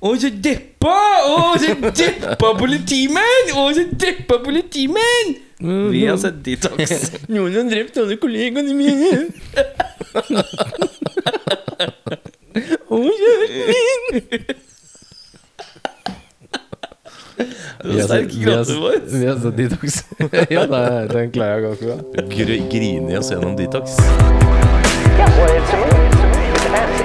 Å, så deppa! Å, så deppa politimenn! Å, så deppa politimenn! Vi har sett Detox. Noen har drept alle kollegaene mine. Å, kjæresten min. Vi har sett- vi har- Vi har sett Detox. ja, det- den klarer jeg ganske bra. Gr Grine oss gjennom detox. Yeah, well, it's a movie. It's a movie. It's a fantasy.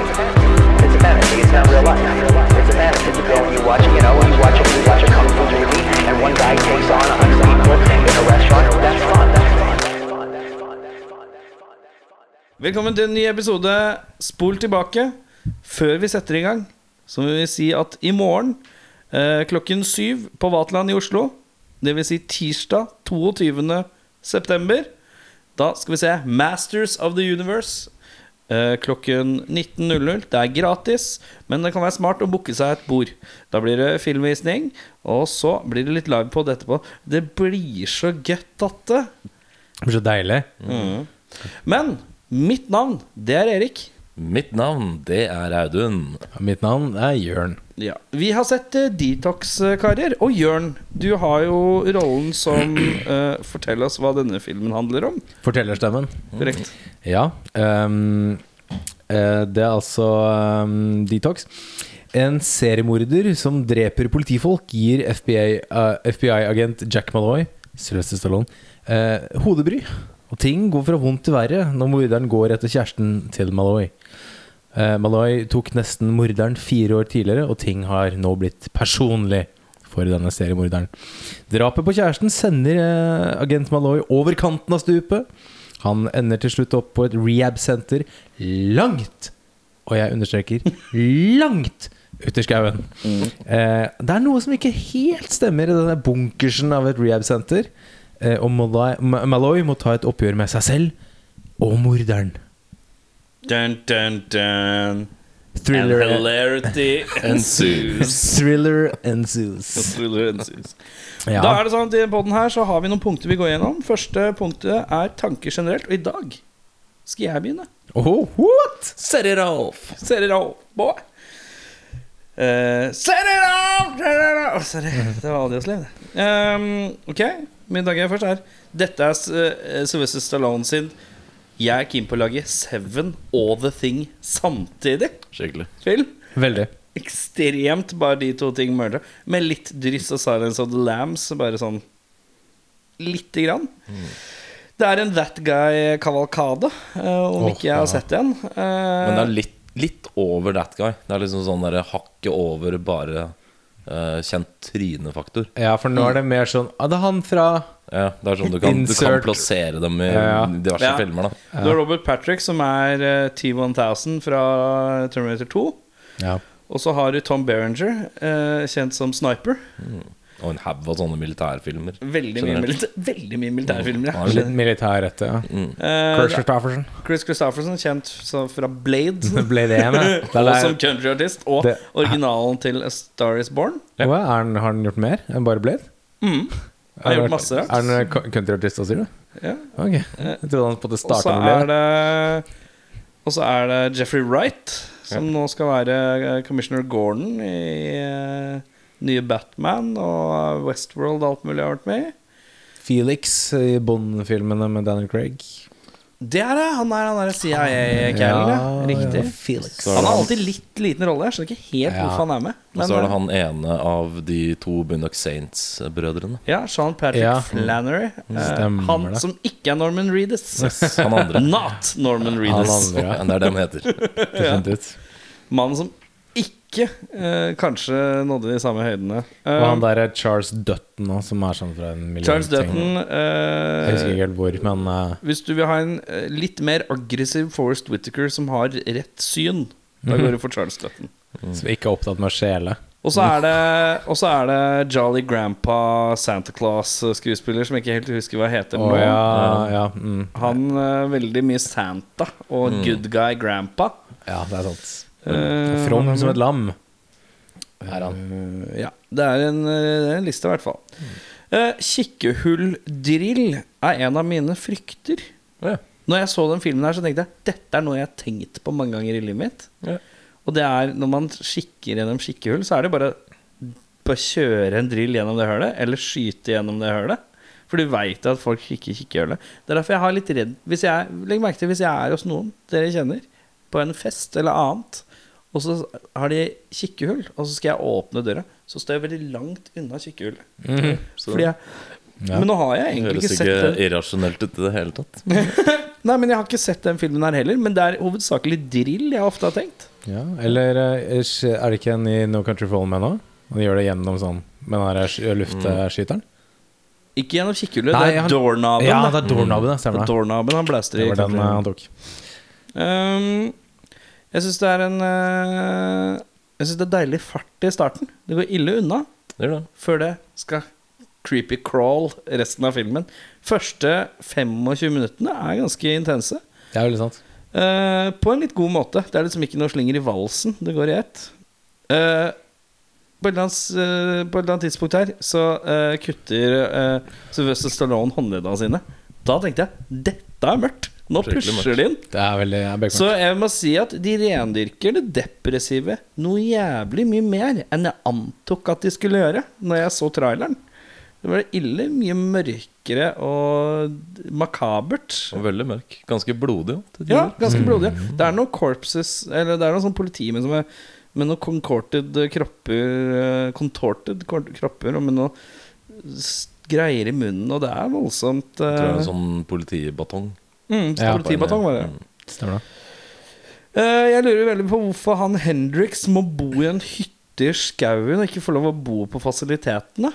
It's a fantasy. It's not real life. It's a fantasy. You go and you watch, you know, you watch a, you watch a kung fu movie, and one guy takes on a hundred people in a restaurant. That's fun. That's. Velkommen til en ny episode Spol tilbake. Før vi setter i gang, så vil vi si at i morgen eh, klokken syv på Vaterland i Oslo, vil si tirsdag 22. september, da skal vi se Masters of the Universe. Eh, klokken 19.00. Det er gratis, men det kan være smart å booke seg et bord. Da blir det filmvisning, og så blir det litt livepod etterpå. Det blir så gøtt at det. Blir så deilig. Men mitt navn, det er Erik. Mitt navn, det er Audun. Mitt navn er Jørn. Ja. Vi har sett uh, Detox, eh, karer. Og Jørn, du har jo rollen som uh, Fortell oss hva denne filmen handler om. Fortellerstemmen. Korrekt. Ja. Um, uh, det er altså um, Detox. En seriemorder som dreper politifolk, gir FBI-agent FBI Jack Malloy Sylvester Stallone eh, hodebry. Og ting går fra vondt til verre når morderen går etter kjæresten til Malloy. Eh, Malloy tok nesten morderen fire år tidligere, og ting har nå blitt personlig for denne seriemorderen. Drapet på kjæresten sender eh, agent Malloy over kanten av stupet. Han ender til slutt opp på et rehab-senter langt, og jeg understreker langt ut i skauen. Eh, det er noe som ikke helt stemmer i denne bunkersen av et rehab-senter. Eh, og Malloy, Malloy må ta et oppgjør med seg selv og morderen. Dun, dun, dun. Thriller, And hilarity ensues. thriller ensues. Thriller ensues. Ja. Da er det sånn at I podden her så har vi noen punkter vi går gjennom. Første punktet er tanker generelt. Og i dag skal jeg begynne. Oh, what? Set it off! Set it off, boy. Uh, set it off! Oh! Sorry, det var Audios liv, det. Um, ok, min dag er først her. Dette er uh, Sylvester Stallone sin Jeg er keen på å lage Seven og The Thing samtidig. Skikkelig. Film. Veldig. Ekstremt bare de to ting mørda. Med litt dryss av Silence of the Lambs. Bare sånn lite grann. Det er en That Guy-kavalkade, uh, om oh, ikke jeg har ja. sett en. Uh, Men det er litt, litt over that guy. Det er liksom sånn der hakket over bare eh, kjent trynefaktor. Ja, for nå er det mer sånn Ja, Det er han fra Ja, det er sånn du kan, du kan Insert. plassere dem i Ja, ja. diverse Ja. filmer. da Du har Robert Patrick, som er eh, T-1000 fra Terminator 2. Ja. Og så har du Tom Berenger, eh, kjent som Sniper. Og en haug av sånne militærfilmer. Veldig mye, milita veldig mye militærfilmer. Ja, Ja. Litt militær etter, ja. Eh, Chris Christofferson. Chris Christofferson, kjent fra Blade. Blade 1, ja. Og som countryartist. Og Det- originalen til A Star Is Born. Hva, er han, Har han gjort mer enn bare Blade? Mm. Har gjort masse rart. Er han eh, co- countryartist også, sier du? Ja. Ok. Jeg trodde han på det starta med Blade. Og så er det Jeffrey Wright, som nå skal være eh, Commissioner Gordon i eh, nye Batman og Westworld og alt mulig har vært med i. Felix i Bond-filmene med Daniel Craig. Det er det! Han er han CIA-callen, ja. Riktig. ja, Felix. Han har alltid litt liten rolle. Jeg skjønner ikke helt Ja. hvorfor han er med. Og så er det han ene av de to Bundock Saints-brødrene. Ja, Sean Patrick Ja. Flannery. Eh, Stemmer han det. som ikke er Norman Reedus. Han andre. Not Norman Reedus. Han andre, ja. Ja, det er det han heter. Definitivt. Mannen som ikke eh, kanskje nådde de samme høydene. Eh, Og han der er Charles Dutton også, som er sånn fra en million Charles. Dutton eh, Jeg husker ikke helt hvor, men eh, Hvis du vil ha en eh, litt mer aggressiv Forest Whittaker som har rett syn, da Mhm. går du for Charles Dutton. som ikke er opptatt med å skjele. Og så er det, og så er det Jolly Grandpa Santa Claus-skuespiller som jeg ikke helt husker hva heter oh, nå. ja, ja, mm. Han er veldig mye Santa og good guy grandpa. ja, det er sant. Eh, From som et lam er han. Uh, ja, det er en, det er en liste, i hvert fall. Uh, Kikkehulldrill er en av mine frykter. Ja. Når jeg så den filmen her, så tenkte jeg dette er noe jeg har tenkt på mange ganger i livet mitt. Ja. Og det er når man kikker gjennom kikkehull, så er det bare å kjøre en drill gjennom det hølet, eller skyte gjennom det hølet. For du veit at folk kikker kikkehullet. Det er derfor jeg har litt redd hvis jeg, Legg merke til hvis jeg er hos noen dere kjenner, på en fest eller annet, og så har de kikkehull, og så skal jeg åpne døra, så står jeg veldig langt unna kikkehullet. Mm. Fordi jeg, Ja. Men nå har jeg egentlig ikke sett Det høres ikke irrasjonelt ut i det hele tatt. Nei, men jeg har ikke sett den filmen her heller. Men det er hovedsakelig drill jeg ofte har tenkt. Ja, eller eh, er det ikke en i No Country Fall Old Men òg? Han gjør det gjennom sånn med den der sk- luftskyteren? Ikke gjennom kikkhullet, det er han- doornaben. Ja, det er doornaben, det. Det Stemmer er det. doornaben han blaster i. Det var den eh, han tok. Um, jeg syns det er en uh, Jeg synes det er deilig fart i starten. Det går ille unna Det det. før det skal creepy crawl resten av filmen. Første 25 minuttene er ganske intense. Det er veldig sant. Uh, på en litt god måte. Det er liksom ikke noe slinger i valsen. Det går i ett. Uh, på, et annet, på et eller annet tidspunkt her så kutter uh, Sylvester Stallone håndleddene sine. Da tenkte jeg dette er mørkt. Nå pusher de inn. Det er veldig beklager. Så jeg må si at de rendyrker det depressive noe jævlig mye mer enn jeg antok at de skulle gjøre når jeg så traileren. Det var ille mye mørkere og makabert. Og veldig mørk. Ganske blodig. Ja, ganske blodig. Det er noen corpses Eller det er noen sånn politimenn som er med noen contorted kropper eh, Contorted kropper og med noe greier i munnen, og det er voldsomt. Jeg tror det er eh, en sånn politibatong. Mm, Ja, politibatong var det. Mm. Stemmer det. Eh, jeg lurer veldig på hvorfor han Hendrix må bo i en hytte i skauen og ikke få lov å bo på fasilitetene.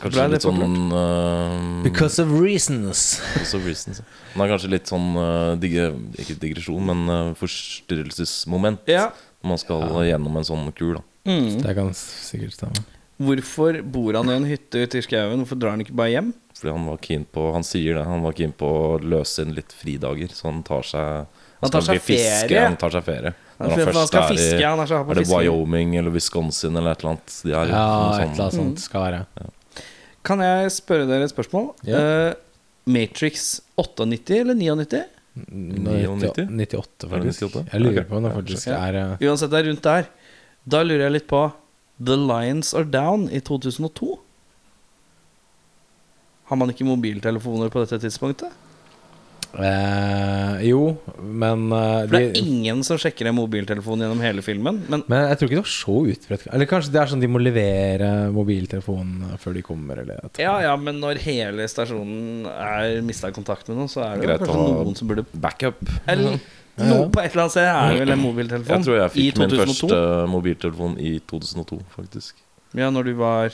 Kanskje litt sånn uh, Because of reasons. Because of reasons. Han har kanskje litt sånn uh, digge, Ikke digresjon, men uh, forstyrrelsesmoment. Ja. Når man skal gjennom en sånn kur. da Mm. Det kan sikkert stemme. Hvorfor bor han i en hytte ute i skauen? Hvorfor drar han ikke bare hjem? Fordi han var keen på Han sier det, han var keen på å løse inn litt fridager. Så han tar seg Han tar seg bli fiske, ferie? Han tar seg ferie. Når han, først er i- fiske, han er så på Er det fiske. Wyoming eller Wisconsin eller et eller annet? De er Ja, sånn. et eller annet sånt skal være. Kan jeg spørre dere et spørsmål? Ja. Uh, Matrix 98 eller 99? 99? 98, Er faktisk. 98? Jeg lurer på om det faktisk er eh, Uansett, det er rundt der. Da lurer jeg litt på The Lions Are Down i 2002. Har man ikke mobiltelefoner på dette tidspunktet? eh, Jo, men eh, For det er de, ingen som sjekker en mobiltelefon gjennom hele filmen. Men Men jeg tror ikke det var så utbredt. Eller kanskje det er sånn de må levere mobiltelefonen før de kommer, eller ja, ja, men når hele stasjonen er mista kontakt med noen, så er det Greit kanskje noen som burde Backup. Eller noe på et eller annet sted er det vel en mobiltelefon. Jeg tror jeg fikk min første mobiltelefon i 2002, faktisk. Ja, når du var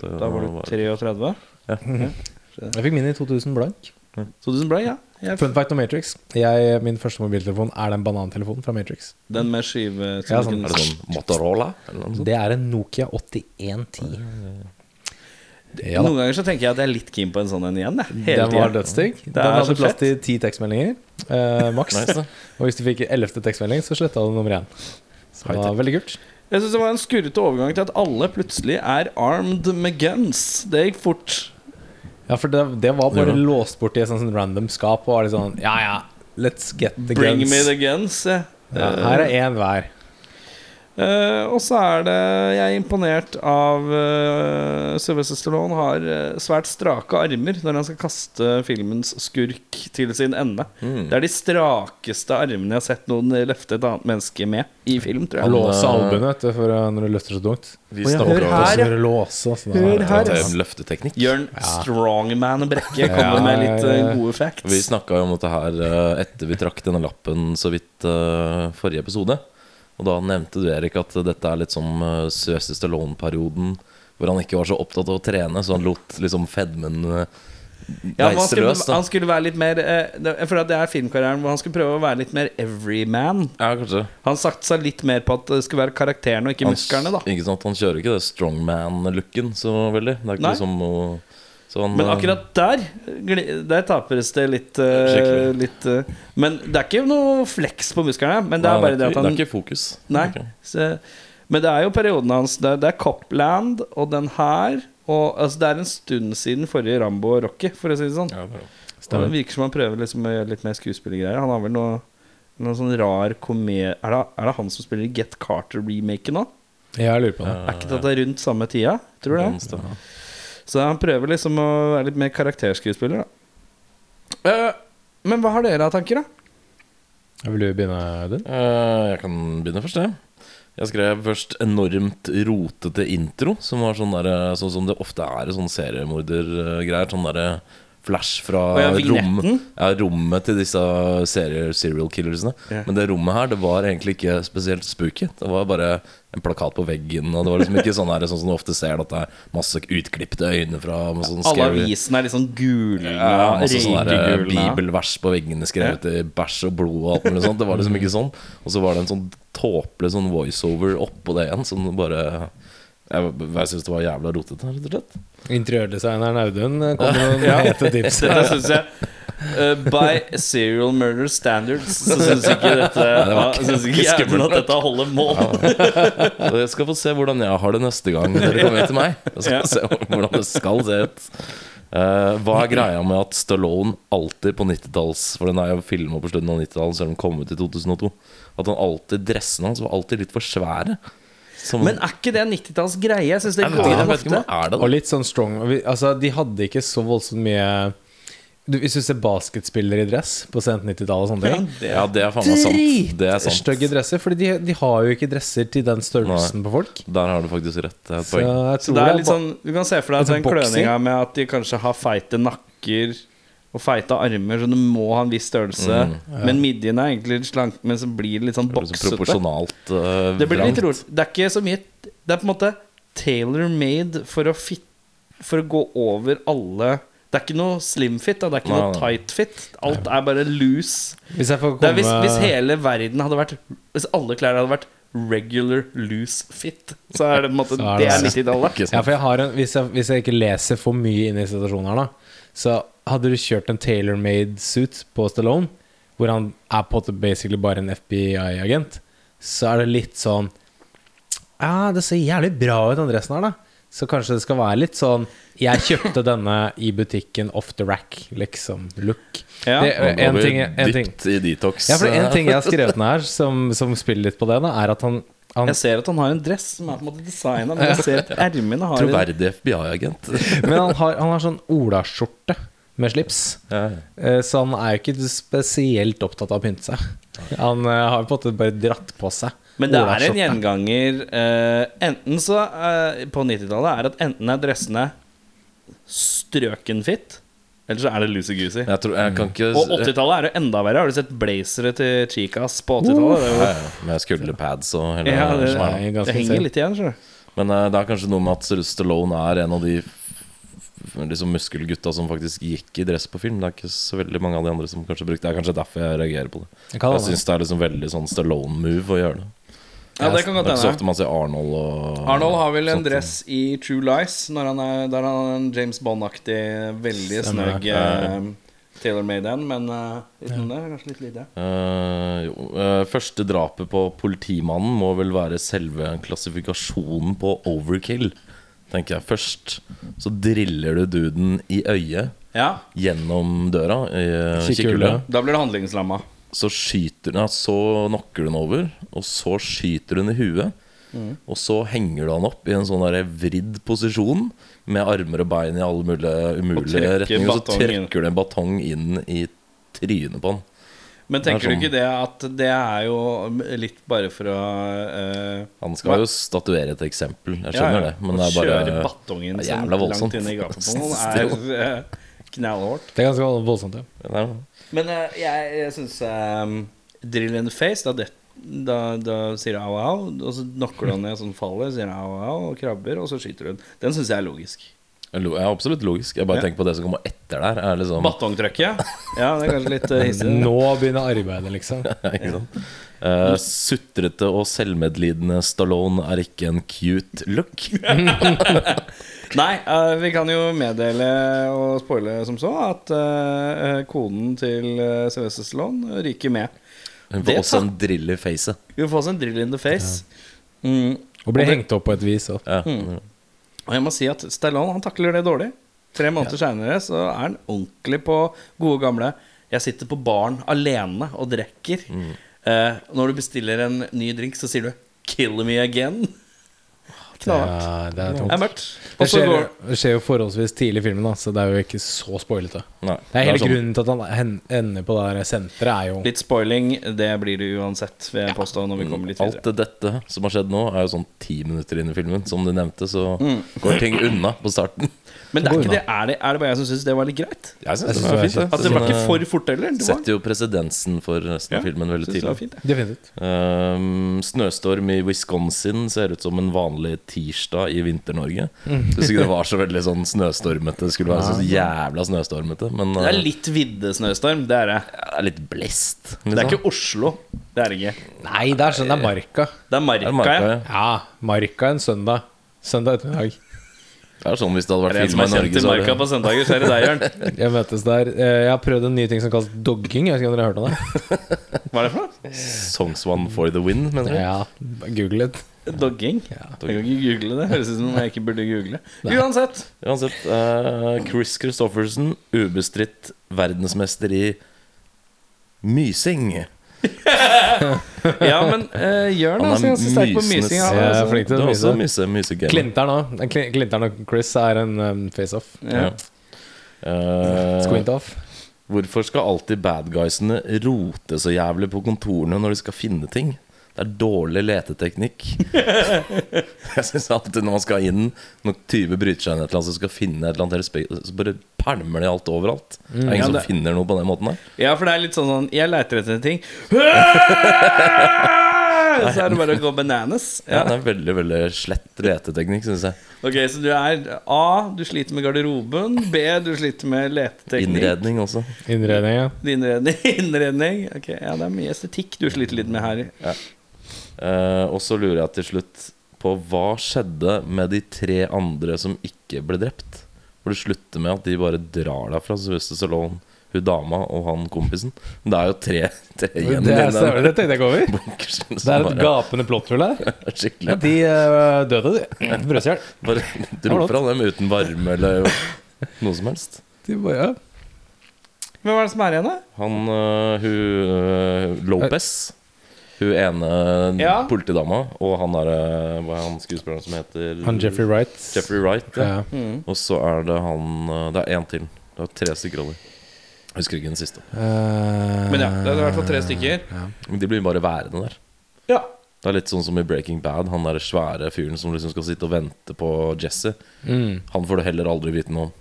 Da, Da var du 33? Jeg fikk min i 2000 blank. 2000 blank, ja. Jeg, Fun fact om Matrix. Jeg, min første mobiltelefon er den banantelefonen fra Matrix. den med skive Ja, sånn. Er det sånn Motorola? Eller noe sånt? Det er en Nokia 8110. Ja. Noen ganger så tenker jeg at jeg er litt keen på en sånn en igjen. jeg. Hele Den var dødsdigg. Den er så hadde plass til ti tekstmeldinger. Eh, maks. Nice. Og hvis du fikk ellevte tekstmelding, så sletta du nummer én. Så det var veldig kult. Jeg syns det var en skurrete overgang til at alle plutselig er armed med guns. Det gikk fort. Ja, for det, det var bare Ja. låst bort i et sånt random skap. Og var litt sånn Ja, ja, let's get the Bring guns. me the guns. Ja. ja, her er én hver. Eh, og så er det Jeg er imponert av uh, Sylvester Stallone har uh, svært strake armer når han skal kaste filmens skurk til sin ende. Mm. Det er de strakeste armene jeg har sett noen løfte et annet menneske med i film, tror jeg. låse låser albuene for uh, når du løfter så tungt. Vi Å, ja, snakker hør her, ja. Låse, sånn Hør er det- her, det ja. er løfteteknikk. Jørn Strongman Brekke kommer Ja, med litt eh, ja, ja. gode facts. Vi snakka jo om dette her eh, etter vi trakk denne lappen så vidt eh, forrige episode. Og da nevnte du, Erik, at dette er litt som uh, Sylvester Stallone-perioden. Hvor han ikke var så opptatt av å trene, så han lot liksom fedmen uh, Ja, han, skulle, han skulle være litt mer eh, det- at det er filmkarrieren hvor han skulle prøve å være litt mer everyman. Ja, kanskje. Han satsa litt mer på at det skulle være karakteren og ikke musklene. da ikke sant? han kjører ikke det strongman-looken så veldig. Det er ikke Nei. liksom noe så han, Men eh, akkurat der Der tapes det litt, uh, litt uh, Men det er ikke noe flex på musklene. Men det nei, er bare det at han Det er ikke fokus. Nei. Så, men det er jo perioden hans. Det er, det er Copland og den her. Og, altså, det er en stund siden forrige Rambo og Rocky, for å si det sånn. Ja, det virker som han prøver liksom å gjøre litt mer skuespillergreier. Han har vel noe noe sånn rar komedie er, det- er det han som spiller i Get Carter-remaken nå? Jeg lurer på det. Er ikke dette rundt samme tida? Tror du det? Så han prøver liksom å være litt mer karakterskuespiller, da. Eh, men hva har dere av tanker, da? Vil du begynne, Audun? Eh, jeg kan begynne først, jeg. Jeg skrev først enormt rotete intro, som var sånn der, sånn som det ofte er i sånne seriemordergreier. Sånn derre flash fra ja, rom, ja, rommet til disse serier, serial killersene. Yeah. Men det rommet her, det var egentlig ikke spesielt spooky. Det var bare en plakat på veggen, og det var liksom ikke sånn her Sånn som du ofte ser, at det er masse utklipte øyne fra sånn Alle avisene er litt sånn gule. ja, masse sånne eh, bibelvers på veggene skrevet i bæsj og blod og alt mulig sånt. Det var liksom ikke sånn. Og så var det en sånn tåpelig sånn voiceover oppå det igjen, som bare Jeg, jeg syns det var jævla rotete, rett og slett. Interiørdesigneren Audun kom kommer med noen hete tips. det syns jeg Uh, By serial murder standards så syns ikke dette ja, Syns ikke jævlen at dette holder mål. Og Jeg skal få se hvordan jeg har det neste gang dere kommer hit til meg. Jeg skal Ja. se hvordan det skal se ut. uh, hva er greia med at Stallone alltid på 90-talls For den er jo filma på slutten av 90-tallet, selv om den kom ut i 2002. At han alltid dressene hans var alltid litt for svære. Som, Men er ikke det 90-talls greie? Jeg syns det går igjen ofte. det er det. Og litt sånn strong Altså, de hadde ikke så voldsomt mye du, Hvis du ser basketspillere i dress på sent 90-tall og sånne ting Ja, det er faen meg sant. Det er sant. Stygge dresser, Fordi de, de har jo ikke dresser til den størrelsen på folk. Der har du faktisk rett. Det er et poeng. Så, Så det er litt sånn Du kan se for deg sånn den boksing. kløninga med at de kanskje har feite nakker og feite armer, så du må ha en viss størrelse. Men midjen er egentlig litt slank, men så blir det litt sånn boksete. proporsjonalt uh, Det blir litt rolig. Det er ikke så mye Det er på en måte tailor-made for å fit For å gå over alle Det er ikke noe slim fit, da. det er ikke Nei, noe tight fit. Alt er bare loose. Hvis jeg får Det er komme hvis, hvis hele verden hadde vært Hvis alle klær hadde vært regular loose fit, så er det på en måte Så er Det det- er 90-tallet. Ikke Ja, for jeg har en, hvis, jeg, hvis jeg ikke leser for mye inn i situasjonen her, da, så hadde du kjørt en tailor-made suit på Stallone, hvor han er på en basically bare en FBI-agent, så er det litt sånn Ja, det ser jævlig bra ut, den dressen her, da. Så kanskje det skal være litt sånn Jeg kjøpte denne i butikken off the rack, liksom. Look. Ja. Det, en ting, en ting. i detox. Ja, for en ting jeg har skrevet ned her, som, som spiller litt på det, da, er at han, han Jeg ser at han har en dress som er på en måte designa, men jeg ser at ermene har Troverdig FBI-agent. Men han har, han har sånn olaskjorte med slips. Ja. Eh, Så han er jo ikke spesielt opptatt av å pynte seg. Han eh, har på en måte bare dratt på seg Men det er en gjenganger uh, Enten så uh, På 90-tallet er at enten er dressene strøkenfitt, eller så er det loosey-goosey. Ikke Og 80-tallet er det enda verre. Har du sett blazere til Chicas på 80-tallet? Det, er Ja, Med skulderpads og hele ja, det, er det henger litt igjen. skjønner du. Men det er kanskje noe med at Stallone er en av de liksom muskelgutta som faktisk gikk i dress på film. Det er ikke så veldig mange av de andre som kanskje brukte det. er kanskje derfor jeg reagerer på det. Jeg Jeg syns det er liksom veldig sånn Stallone-move å gjøre det. Ja, det kan Det godt er ikke så ofte man ser Arnold og Arnold har vel en dress i True Lies, når han er, der han er en James Bond-aktig, veldig snøgg det. uh, Taylor Made en, men uh, utenom det kanskje litt lite. Uh, jo, uh, første drapet på politimannen må vel være selve klassifikasjonen på overkill, tenker jeg. Først så driller du duden i øyet Ja, gjennom døra i eh, Kikkhullet. da blir det handlingslamma. Så skyter ja, Så knocker du den over, og så skyter du den i huet. Og så henger du han opp i en sånn vridd posisjon med armer og bein i alle mulige umulige retninger. Og så trekker du en batong inn i trynet på han. Men tenker sånn. du sånn- ikke det at det er jo litt bare for å uh, Han skal jo statuere et eksempel, jeg skjønner ja. det. Men det er bare kjøre batongen det sin jævla voldsomt. langt inn i gapet på noen er uh, knallhardt. Det er ganske voldsomt, ja. Ja. Men uh, jeg, jeg syns um, drill in the face da, det, da, da sier du au, au, og så knocker du han ned sånn faller, sier au, au, og krabber, og så skyter hun. Den syns jeg er logisk. Ja, absolutt logisk. Jeg bare Ja. tenker på det som kommer etter der. Er liksom, Batongtrykket, ja. Det er kanskje litt uh, hissig. Nå begynner arbeidet, liksom. ikke sant? Uh, sutrete og selvmedlidende Stallone er ikke en cute look. Nei, uh, vi kan jo meddele og spoile som så at eh, konen til uh, Sylvester Stallone ryker med. Hun Det får også en drill i facet. Hun får også en drill in the face. Mm. Og blir Og det- hengt opp på et vis òg. Ja. Mm. Og jeg må si at Stallone han takler det dårlig. Tre måneder seinere så er han ordentlig på gode gamle Jeg sitter på baren alene og drikker. Eh, når du bestiller en ny drink, så sier du 'kill me again'. Det er Det er tungt. Det skjer, det skjer jo forholdsvis tidlig i filmen, da, så det er jo ikke så spoilete. Nei, Det er hele sånn- grunnen til at han ender på det der senteret, er jo litt spoiling. Det blir det uansett, vil jeg påstå, når vi kommer litt videre. Alt dette som har skjedd nå, er jo sånn ti minutter inn i filmen. Som du nevnte, så Mm. går ting unna på starten. Men det er, ikke det, er, det, er det bare jeg som syns det var litt greit? Jeg Jeg synes det synes var det fint, var det. At det var ikke for fort heller. Det Setter jo presedensen for resten av Ja, filmen veldig tidlig. fint, det. Definitivt. Um, snøstorm i Wisconsin ser ut som en vanlig tirsdag i Vinter-Norge. Mm. Syns ikke det var så veldig sånn snøstormete. Det skulle være så jævla snøstormete. Men Det er eh, litt viddesnøstorm. Det er det. det er litt blest. Det er ikke Oslo. Det er det ikke. Nei, det er sånn det er Marka. Det er Det er marka, ja. ja. Ja, Marka en søndag. Søndag ettermiddag. Det er sånn hvis det hadde vært filma i Norge, så Marka på søndager, så er det deg, Jørn. Jeg møtes der. Eh, Jeg har prøvd en ny ting som kalles dogging. Jeg vet ikke om dere har hørt om det? Hva er det for noe? Songs One for the win, mener du? Ja, google it. Dogging? Ja. Jeg kan ikke google det. Høres ut som jeg ikke burde google. Uansett. Uansett, uh, Chris Christoffersen, ubestridt verdensmester i mysing. Ja, men uh, Jørn er Han er altså ganske sterk på mysing. han, Jeg er også, flink Du til er å også myse. myse, Klinter'n òg. Klinter'n og Chris er en um, face-off. Ja. Uh, Squint-off. Hvorfor skal alltid bad guysene rote så jævlig på kontorene når de skal finne ting? Det er dårlig leteteknikk. jeg syns alltid når man skal inn, når tyver bryter seg inn et eller annet, så skal finne et eller annet respekt, så bare pælmer de alt overalt. Det er ingen Ja, som finner noe på den måten der. ja, for det er litt sånn sånn Jeg leter etter en ting. Så er det bare å gå bananas. Ja, Ja. det er veldig veldig slett leteteknikk, syns jeg. Ok, Så du er A. Du sliter med garderoben. B. Du sliter med leteteknikk. Innredning også. Innredning, ja. Innredning. Innredning. Ok, ja, Det er mye estetikk du sliter litt med her. Eh, og så lurer jeg til slutt på hva skjedde med de tre andre som ikke ble drept? For det slutter med at de bare drar derfra. Sylvester Stallone, hun dama og han kompisen. Men det er jo tre, tre igjen Det, i er, det tenkte jeg ikke over. bunkersen. Det er et bare gapende plotthull her. er skikkelig De uh, døde, de. Brødshjelp. Bare dro fra dem uten varme eller noe som helst. De bare, ja. Men hva er det som er igjen, da? Han uh, Hun Lopez. Hun ene Ja. politidama, og han der øh, Hva er han skuespilleren som heter Han Jeffrey Wright. Jeffrey Wright. Ja. Ja. Og så er det han øh, Det er én til. Det er tre stykker over. Husker ikke den siste. Uh, Men ja, det er i hvert fall tre stykker. Men de blir bare værende der. Ja. Det er litt sånn som i Breaking Bad. Han derre svære fyren som liksom skal sitte og vente på Jesse. Mm. Han får du heller aldri vite noe om.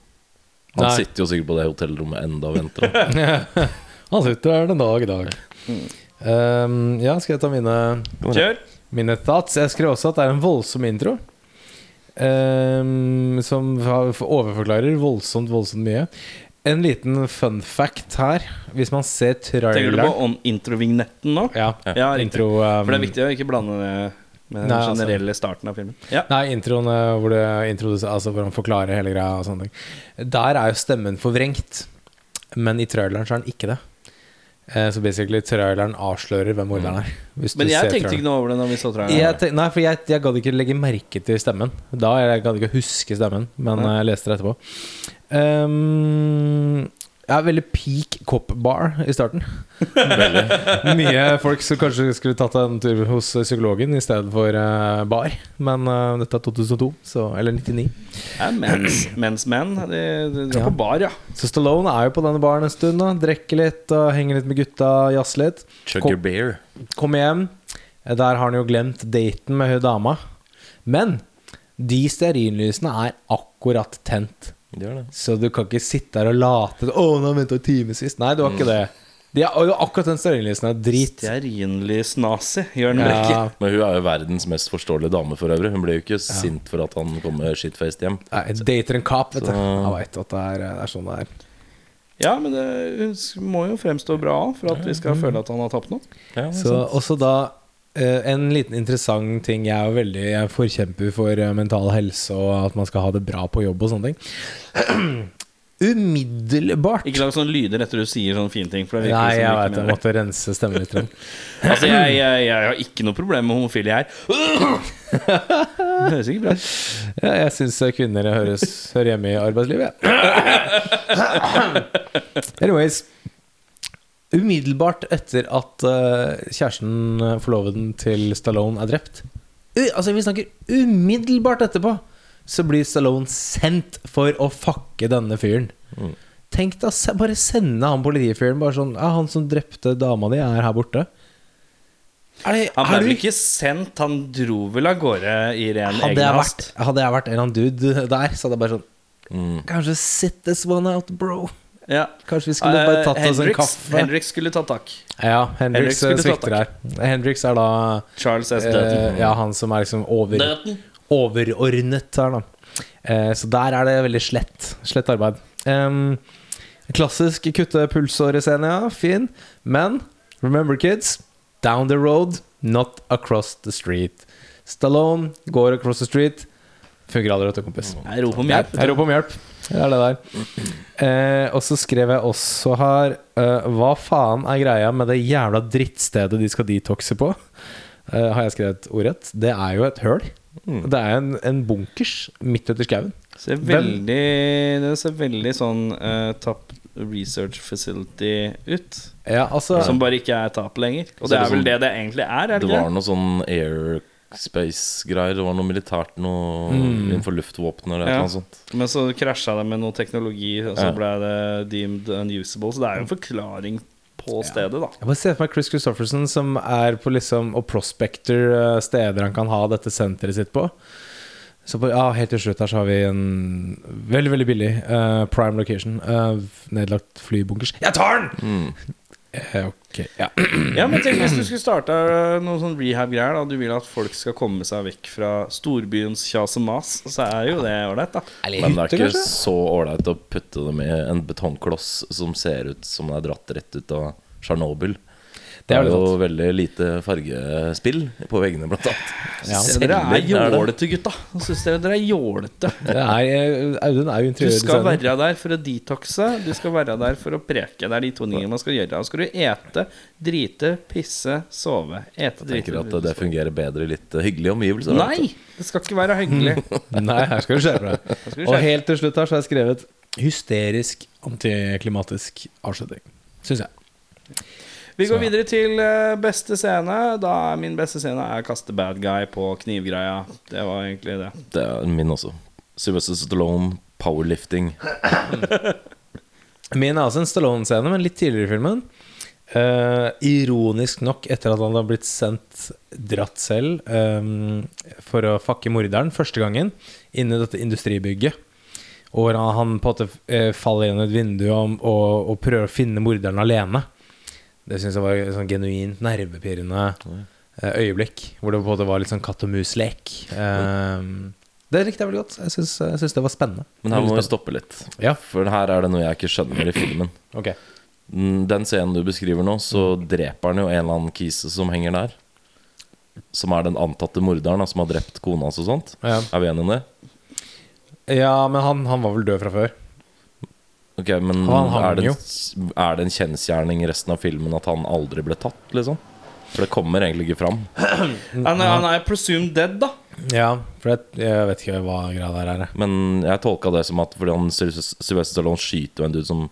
Han Nei. sitter jo sikkert på det hotellrommet enda og venter. Han sitter der den dag i dag. Um, ja, skal jeg ta mine Kjør. Mine thoughts. Jeg skrev også at det er en voldsom intro. Um, som overforklarer voldsomt, voldsomt mye. En liten fun fact her. Hvis man ser Tenker du på introvignetten nå? Ja, Ja, intro um, For det er viktig å ikke blande det med den Nei, altså- generelle starten av filmen. Ja. Nei, introen hvor, altså hvor han forklarer hele greia. Der er jo stemmen forvrengt. Men i traileren så er den ikke det. Eh, Så basically traileren avslører hvem morderen er. Hvis du Men jeg ser tenkte traileren. ikke noe over det når vi så traileren. Jeg tenk, nei, for jeg, jeg gadd ikke legge merke til stemmen. Da Jeg gadd ikke huske stemmen, men Nei. jeg leste det etterpå. Um, ja, veldig peak cop bar i starten. Mye folk som kanskje skulle tatt en tur hos psykologen i stedet for eh, bar. Men uh, dette er 2002, så, eller 99. Ja, mens, mens menn. De, de drar Ja. på bar, ja. Så Stallone er jo på denne baren en stund. Da. Drikker litt, og henger litt med gutta, jazzer litt. Chug your beer. Kommer hjem. Der har han jo glemt daten med hun dama. Men de stearinlysene er akkurat tent. Det det. Så du kan ikke sitte her og late Å, nå har jeg venta timevis. Nei, du har ikke det. De har jo akkurat den stearinlysen er drit. Stearinlys-nazi. Jørn Brekke. Ja, Men hun er jo verdens mest forståelige dame for øvrig. Hun blir jo ikke sint for at han kommer shitfaced hjem. nei, dater en cop, vet du. Jeg veit at det er, det er sånn det er. Ja, men det hun må jo fremstå bra for at vi skal føle at han har tapt noe. Ja, Så også da en liten interessant ting Jeg er jo veldig Jeg er forkjemper for eh, mental helse og at man skal ha det bra på jobb og sånne ting. Umiddelbart Ikke lag sånne lyder etter du sier sånne fine ting. Nei, jeg ikke vet jeg måtte rense stemmen litt. Altså, jeg, jeg, jeg har ikke noe problem med homofile, her. Det høres ikke bra ut. Ja, jeg syns kvinner høres, hører hjemme i arbeidslivet. jeg. Anyways. Umiddelbart etter at uh, kjæresten, uh, forloveden til Stallone, er drept U Altså, vi snakker umiddelbart etterpå, så blir Stallone sendt for å fucke denne fyren. Mm. Tenk da, se, bare sende han politifyren bare sånn Ja, han som drepte dama di, er her borte. Er det, Han ble du vel ikke sendt, han dro vel av gårde i ren egen hast. hadde jeg vært en eller annen dude der, så hadde jeg bare sånn Mm. Kanskje sit this one out, bro. Ja. Kanskje vi skulle bare tatt tatt oss en kaffe. Hendrix skulle ta tak. Ja, Hendrix Hendrix eh, skulle ta svikter her. Hendrix er da Charles S. Dutton. Uh, Ja, han som er liksom over, overordnet her, da. Uh, så der er det veldig slett. Slett arbeid. Um, klassisk kutte pulsårescene, ja. Fin. Men remember, kids. Down the road, not across the street. Stallone går across the street. Funker aldri, vet du, kompis. Jeg roper om hjelp. Jeg roper om hjelp. Det er det der. Eh, og så skrev jeg også her eh, Hva faen er greia med det jævla drittstedet de skal detoxe på? Eh, har jeg skrevet ordrett? Det er jo et høl. Det er en, en bunkers midt ute i skauen. Ser veldig, det ser veldig sånn uh, Top Research Facility ut. Ja, altså Som bare ikke er tap lenger. Og det er det er vel sånn- det det egentlig er? er Det det var noe sånn airspace-greier. Det var noe militært noe Mm. innenfor luftvåpen eller Ja. eller annet sånt. Men så krasja det med noe teknologi, og så Ja. ble det deemed unusable. Så det er jo en forklaring på stedet, da. Jeg bare ser for meg Chris Christofferson som er på liksom og prospector eh, steder han kan ha dette senteret sitt på. Så på, ja, helt til slutt her så har vi en veldig, veldig billig uh, prime location. Uh, nedlagt flybunkers. Jeg tar den! Mm. Eh, ok, ja. Ja, men tenk hvis du skulle starta noen sånn rehab-greier. da Du vil at folk skal komme seg vekk fra storbyens kjas og mas. Så er jo det ålreit, da. Men det er ikke kanskje? så ålreit å putte dem i en betongkloss som ser ut som det er dratt rett ut av Tsjernobyl. Det Det er jo veldig lite fargespill på veggene, blant annet. Ja. Dere er jålete, gutta. Syns dere dere er jålete. Det eh, Audun er jo Du skal være der for å detoxe, du skal være der for å preke. Det er de to tingene man skal gjøre. Da skal du ete, drite, pisse, sove. Ete, Jeg tenker at det fungerer bedre i litt hyggelige omgivelser. Nei! Det skal ikke være hyggelig. Nei, her skal du skjerpe deg. Og helt til slutt her så har jeg skrevet hysterisk antiklimatisk avslutning. Syns jeg. Vi går Så- videre til eh, beste scene. Da er Min beste scene er kaste bad guy på knivgreia. Det var egentlig det. Det er min også. Sylvester Stallone, powerlifting. Min er også en Stallone-scene, men litt tidligere i filmen. Uh, ironisk nok, etter at han har blitt sendt dratt selv um, for å fucke morderen første gangen inn i dette industribygget. Og han, han på en måte faller gjennom et vindu og, og, og prøver å finne morderen alene. Det syns jeg var et sånn genuint nervepirrende eh, øyeblikk. Hvor det måte var litt sånn katt og mus-lek. Um, det likte jeg veldig godt. Jeg syns, det var spennende. Men her må vi stoppe litt. Ja. For her er det noe jeg ikke skjønner i filmen. Ok. Mm, Den scenen du beskriver nå, så dreper han jo en eller annen kise som henger der. Som er den antatte morderen som har drept kona hans og sånt. Ja. Er vi enige om det? Ja, men han, han var vel død fra før. Ok, men Han er det, en, er det en kjensgjerning i resten av filmen at han aldri ble tatt, liksom? For det kommer egentlig ikke fram. Han er, han er presumed dead, da. Ja, for jeg, jeg vet ikke hva greia der er. Men jeg tolka det som at fordi han Sylvester Stallone skyter jo en dude som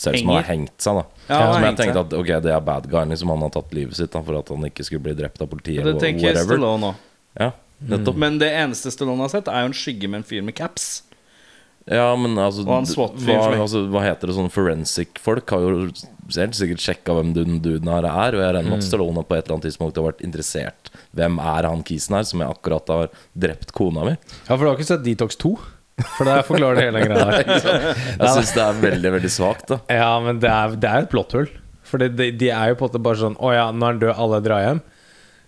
ser ut som han har hengt seg. da Ja, Som jeg tenkte at ok, det er bad guy, liksom han har tatt livet sitt da for at han ikke skulle bli drept av politiet. Det tenker. Stallone òg. Ja, mm. Men det eneste Stallone har sett, er jo en skygge med en fyr med caps. Ja, men altså, Og han SWAT-fyren hva, altså Hva heter det sånn forensic-folk har jo helt sikkert sjekka hvem den duden her er. Og jeg regner Mm. med at Stallone på et eller annet tidspunkt har vært interessert. Hvem er han kisen her som jeg akkurat har drept kona mi? Ja, for du har ikke sett Detox 2? For det forklarer det hele greia der. Jeg syns det er veldig veldig svakt. da Ja, men det er, det er et plotthull. For det, de, de er jo på en måte bare sånn Å ja, nå er han død, alle drar hjem.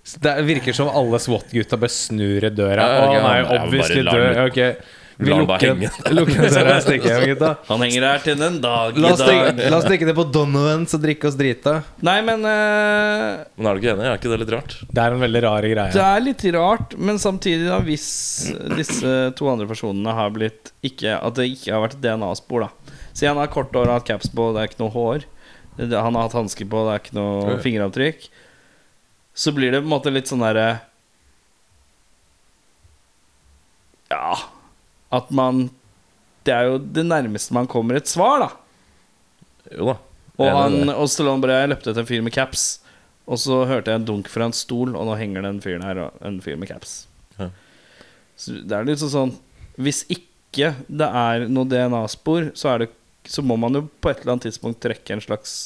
Så det virker som alle SWAT-gutta bare snur i døra. Ja, ja, han er ja, jo obviously død. den- Ok, vi la den bare lukker henge. den- lukker den døra og stikker hjem, gutta. Han henger her til den dag La i stikke, dag. la oss stikke det på Donovans og drikke oss drita. Nei, men eh, Men er du ikke enig? Er ikke det litt rart? Det er en veldig rar Det greie. er litt rart, men samtidig, da, hvis disse to andre personene har blitt ikke, At det ikke har vært DNA-spor, da. Si han har kort hår og hatt caps på, det er ikke noe hår. Det- Han har hatt hansker på, det er ikke noe fingeravtrykk. Så blir det på en måte litt sånn derre Ja At man Det er jo det nærmeste man kommer et svar, da. Jo da. Og, han, og Stallone bare Jeg løpte etter en fyr med caps, og så hørte jeg en dunk fra en stol, og nå henger det en fyr her, og en fyr med caps. Ja. Så det er litt sånn Hvis ikke det er noe DNA-spor, så, så må man jo på et eller annet tidspunkt trekke en slags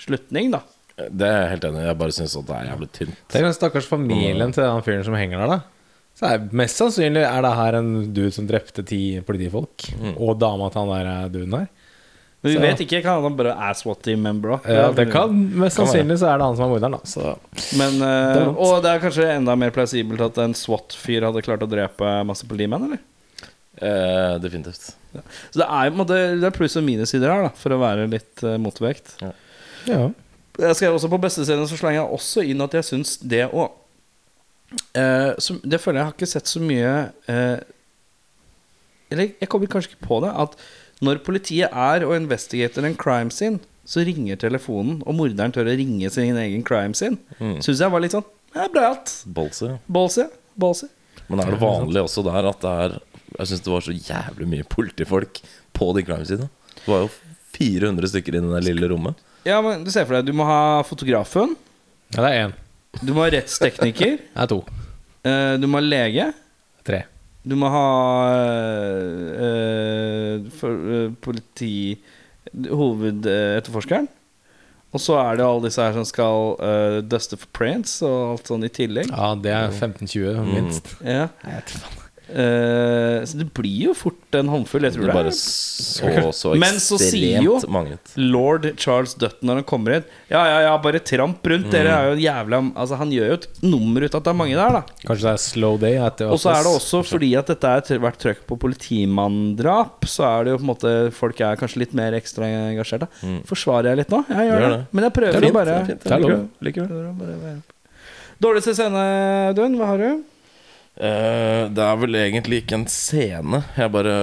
slutning, da. Det er jeg helt enig i. Jeg bare syns det er jævlig tynt. Tenk den stakkars familien til den fyren som henger der, da. Så er, Mest sannsynlig er det her en dude som drepte ti politifolk, og dama til han der eh, duden her. Men vi Så- vet ikke, kan han bare er SWAT-team-member òg. Ja, det kan, Mest sannsynlig så er det han som er morderen, da. Så Men, uh, Det og det er kanskje enda mer plausibelt at en SWAT-fyr hadde klart å drepe masse politimenn, eller? Uh, definitivt. Så det er, måte, det er pluss og minussider her, da, for å være litt uh, motvekt. ja. Jeg skrev også på besteserien så slenger jeg også inn at jeg syns det å eh, som, Det føler jeg har ikke sett så mye uh, Eller jeg kommer kanskje ikke på det. At når politiet er og investigater en crime scene, så ringer telefonen, og morderen tør å ringe sin egen crime scene. Mm. Syns jeg var litt sånn ja, Breialt. Bolsy. Ballsy. Ballsy. Men er det vanlig også der at det er Jeg syns det var så jævlig mye politifolk på de crime-sidene. Det var jo 400 stykker i det lille rommet. Ja, men du ser for deg, du må ha fotografen. ja, det er én. Du må ha rettstekniker. Det er to. eh, du må ha lege. Tre. Du må ha øh, for, øh, politi Hovedetterforskeren. Og så er det alle disse her som skal øh, duste for prints og alt sånn i tillegg. Ja, det er 15-20 minst. Ja. Jeg vet faen. Eh, så det blir jo fort en håndfull, jeg Det tror det. bare er. så så Men så sier jo- ekstremt. Lord Charles Dutton når han kommer inn Ja, ja, ja, bare tramp rundt. Dere er jo jævla Altså Han gjør jo et nummer ut av at det er mange der, da. Kanskje det er slow day etter Og så er det også fordi at dette har vært trøkk på politimanndrap, så er det jo på en måte folk er kanskje litt mer ekstra engasjert. Da. Forsvarer jeg litt nå? Jeg gjør, Gjør det. det. Men jeg prøver er å bare det. Det det. være- Dårligste scene, Audun? Hva har du? Eh, det er vel egentlig ikke en scene. Jeg bare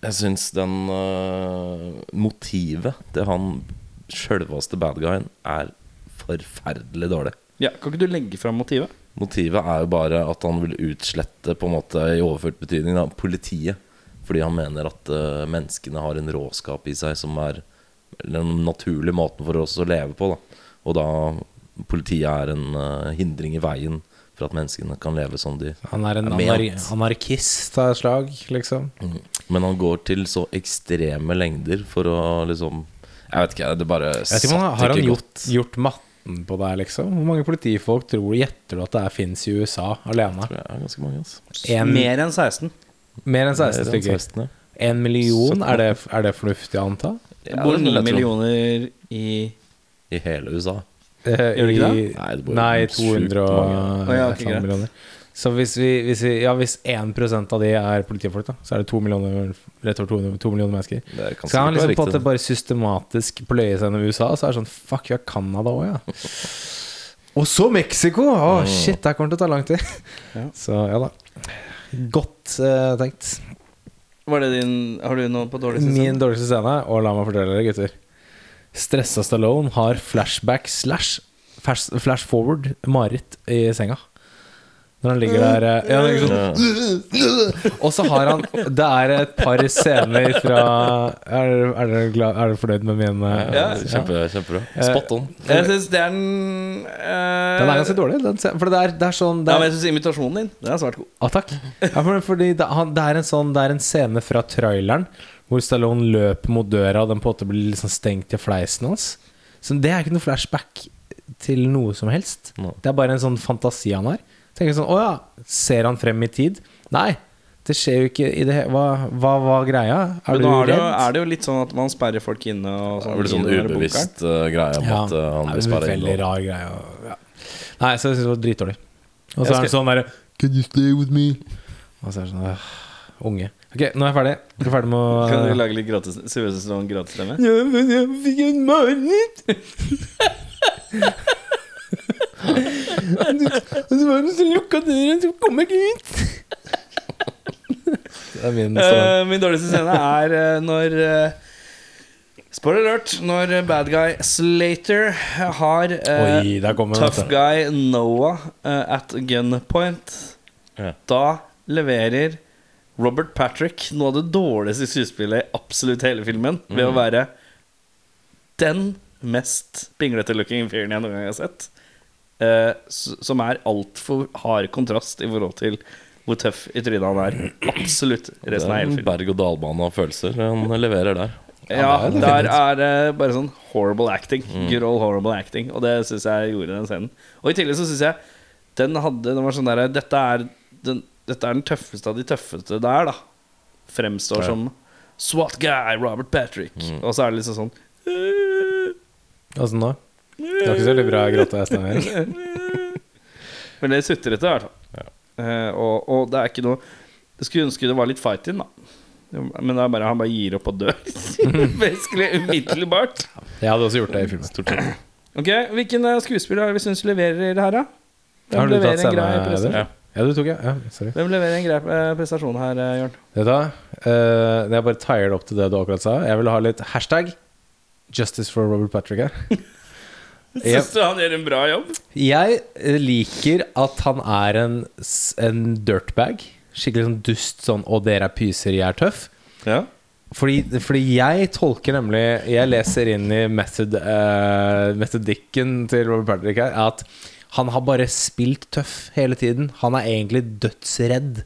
Jeg syns den uh, motivet til han sjølveste badguyen er forferdelig dårlig. Ja, Kan ikke du legge fram motivet? Motivet er jo bare at han vil utslette, på en måte i overført betydning, da, politiet. Fordi han mener at uh, menneskene har en råskap i seg som er den naturlige måten for oss å leve på. Da. Og da politiet er en hindring i veien for at menneskene kan leve som de Han er en Er anar anarkist av et slag, liksom. Men han går til så ekstreme lengder for å liksom Jeg vet ikke, det bare satt ikke, godt. Har han gjort, gjort matten på deg, liksom? Hvor mange politifolk tror du gjetter du at det fins i USA alene? Tror jeg er ganske mange, altså. En, mer, enn 16. enn 16 Mer enn stykker. 16, ja. En million, er det, er det fornuftig å anta? Det bor ni millioner i I hele USA. Eh, Gjør det ikke det? Nei, det Nei, sjukt 200 og. Ja, millioner. Så hvis, vi, hvis, vi, ja, hvis 1% av de er politifolk, da, så er det 2 millioner, rett over 200, 2 millioner mennesker. Så kan Skal han liksom på at det bare systematisk pløye seg gjennom USA, så er det sånn Fuck, vi har Canada òg, ja. Og så Mexico! Å, shit, det kommer til å ta lang tid. Ja. Så ja da. Godt uh, tenkt. Var det din Har du noe på dårligste scene? Min dårligste scene, og la meg fortelle dere, gutter. Stressa Stallone har flashback slash flash, flash forward mareritt i senga. Når han ligger der eh, ja, Ja. Og så har han Det er et par scener fra Er, er, dere glad, er dere fornøyd med min eh, Ja. Kjempe, kjempebra. Eh, Spot on. Jeg syns det er den uh, Den er ganske dårlig. Den, for det er, det er sånn det Ja, er, men jeg syns imitasjonen din Den er svært god. Ah, takk. Ja, for, fordi det, han, det, er en sånn, det er en scene fra traileren hvor Stallone løper mot døra, og den på en måte blir liksom stengt i fleisen hans. Så det er ikke noe flashback til noe som helst. No. Det er bare en sånn fantasi han har. Tenker sånn, Å ja, ser han frem i tid? Nei, det skjer jo ikke i det Hva hva var greia? Er Men du nå er det, jo, er det jo litt sånn at man sperrer folk inne. Og Det er blir sånn ubevisst uh, greie om Ja, at uh, han blir sperret inne. veldig inn. rar greie. og- Ja. Nei, så jeg syns det var dritdårlig. Og så skal... er det sånn derre Can you stay with me? Og så er det sånn Unge. Ok, nå er jeg ferdig. Jeg er ferdig med å Kan du lage litt gratis Sylvester Stallone gratisstemme? Ja, men jeg fikk en mareritt. Og så var det så lukka døra, så kom jeg ikke ut. Det er min sånn Eh, min dårligste scene er uh, når uh, Spoiler alert. Når bad guy Slater har Oi, kommer tough guy Noah at gunpoint. Ja. Da leverer Robert Patrick noe av det dårligste skuespillet i absolutt hele filmen ved å være den mest pinglete looking fyren jeg noen gang har sett. Eh, som er altfor hard kontrast i forhold til hvor tøff i trynet han er. Absolutt. Resten av hele en filmen. berg-og-dal-bane av følelser han leverer der. Ja, ja er der er det bare sånn horrible acting. Good old horrible acting. Og det syns jeg gjorde den scenen. Og i tillegg så syns jeg den hadde Den var sånn derre dette, er den- dette er den tøffeste av de tøffeste der, da. Fremstår Ja. som SWAT guy, Robert Patrick. Og så er det liksom sånn Åssen da? Det var ikke så veldig bra gråte Steinar. Men det er sutrete, i hvert fall. Eh, og, og det er ikke noe Jeg skulle ønske det var litt fight in, da. Men det er bare, han bare gir opp og dør. Basically umiddelbart. Jeg hadde også gjort det i filmen. Stort sett. Ok, Hvilken eh, skuespiller er det vi syns leverer det her, da? Har Hvem du tatt en Ja, du tok jeg. Ja, sorry. Hvem leverer en grei eh, prestasjon her, eh, Jørn? Vet du hva? Eh, jeg bare tired opp til det du akkurat sa. Jeg vil ha litt hashtag Justice for Robert Patrick her. Syns du han gjør en bra jobb? Jeg liker at han er en, en dirtbag. Skikkelig sånn dust sånn 'Å, dere er pyser, jeg er tøff'. Ja. Fordi, fordi jeg tolker nemlig Jeg leser inn i method, uh, metodikken til Robert Patrick her at han har bare spilt tøff hele tiden. Han er egentlig dødsredd.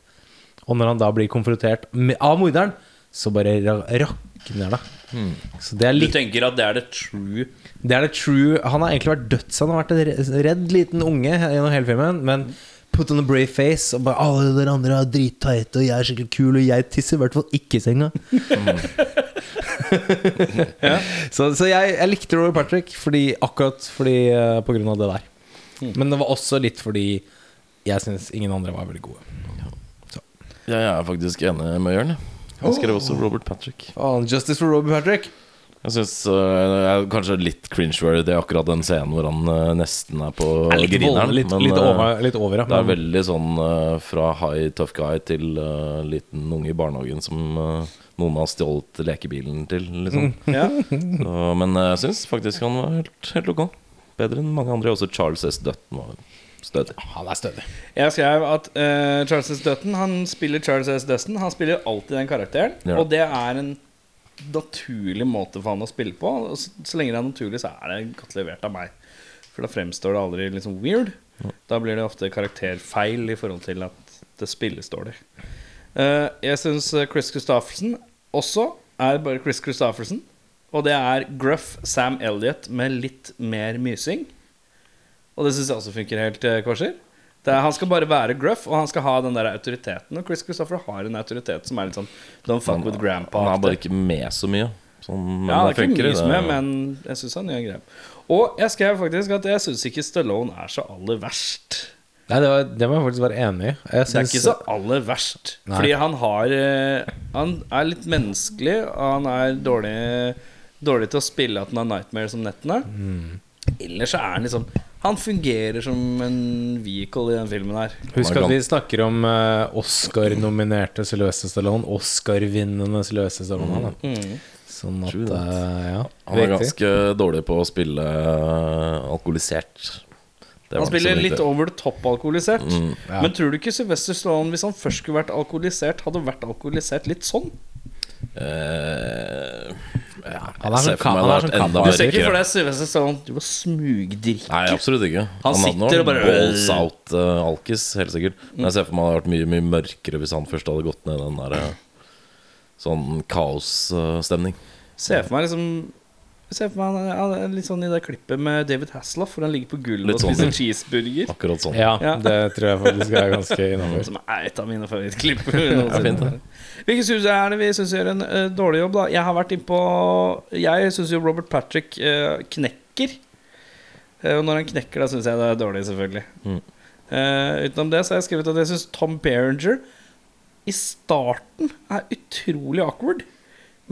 Og når han da blir konfrontert med, av morderen, så bare rakner det. Så det er Du tenker at det er det true? Det er det true. Han har egentlig vært døds. Han har vært en redd liten unge gjennom hele filmen Men put on a brave face Og bare Alle dere andre er dritteite Og jeg er skikkelig kul Og jeg tisser i hvert fall ikke i senga. Så, så jeg, jeg likte Robert Patrick fordi, Akkurat fordi uh, På grunn av det der Men det var også litt fordi Jeg synes ingen andre var veldig gode Jeg er faktisk enig med Jørn. Jeg skrev også Robert Patrick. Justice for Robert Patrick Jeg syns uh, kanskje litt cringe-worthy det akkurat den scenen hvor han uh, nesten er på er litt, grineren. litt, men, litt, eh, over, litt over ja. Det er veldig sånn uh, fra high tough guy til uh, liten unge i barnehagen som eh, noen har stjålet lekebilen til, liksom. Ja. Så, men eh, jeg syns faktisk han var helt, helt ok. Bedre enn mange andre. Også Charles S. Dutton var stødig. Han er stødig Jeg skrev at uh, Charles S. Dutton Han spiller Charles S. Dutton Han spiller alltid den karakteren Ja. Og det er en naturlig måte for han å spille på Og så, så lenge det er naturlig så er det godt levert av meg For da fremstår det aldri liksom weird Da blir det ofte karakterfeil I forhold til at det spilles dårlig Uh, Jeg synes eh, Chris Christofferson Også er bare Chris Christofferson Og det er gruff Sam Elliott Med litt mer mysing og det syns jeg også funker helt eh, kvarser. Det er, han skal bare være gruff, og han skal ha den der autoriteten. Og Chris Christopher har en autoritet som er litt sånn Don't fuck with grandpa. Han er bare ikke med så mye. Sånn, men ja, det er funker. ikke mye som er, men jeg syns han gjør grep. Og jeg skrev faktisk at jeg syns ikke Stallone er så aller verst. Nei, det, var, det må jeg faktisk være enig i Jeg Det er ikke så aller verst. Nei. Fordi han har eh, Han er litt menneskelig, og han er dårlig, dårlig til å spille at han har nightmares om nettene. Mm. Ellers så er han liksom Han fungerer som en vehicle i den filmen her. Husk at er vi snakker om uh, Oscar-nominerte Sylvester Stallone. Oscar-vinnende Sylvester Stallone. da. Mm. Sånn at uh, Ja, Han er ganske dårlig på å spille uh, alkoholisert. Det Han spiller litt over the top alkoholisert. Mm. Ja. Men tror du ikke Sylvester Stallone, hvis han først skulle vært alkoholisert, hadde vært alkoholisert litt sånn? Eh, ja, Han er jeg ser sånn for meg ka- han er det sånn har vært enda kappa. Du ser ikke for deg Sylvester Stallone Du var smugdrikke. Nei, absolutt ikke. Han hadde sitter og noe bare- balls out uh, alkis, helt sikkert. Men jeg ser for meg det hadde vært mye mye mørkere hvis han først hadde gått ned den der eh, sånn kaosstemning. Se for meg liksom Se for meg han er litt sånn i det klippet med David Hasselhoff, hvor han ligger på gulvet og sånn. spiser cheeseburger. Akkurat sånn. Ja, Ja. det tror jeg faktisk er ganske innafor. Som er et av mine favorittklipp. fint, det. Hvilke synes er det vi syns gjør en uh, dårlig jobb, da? Jeg har vært innpå Jeg syns jo Robert Patrick uh, knekker. Eh, og når han knekker, da syns jeg det er dårlig, selvfølgelig. Mm. Utenom det så har jeg skrevet at jeg syns Tom Berenger i starten er utrolig awkward,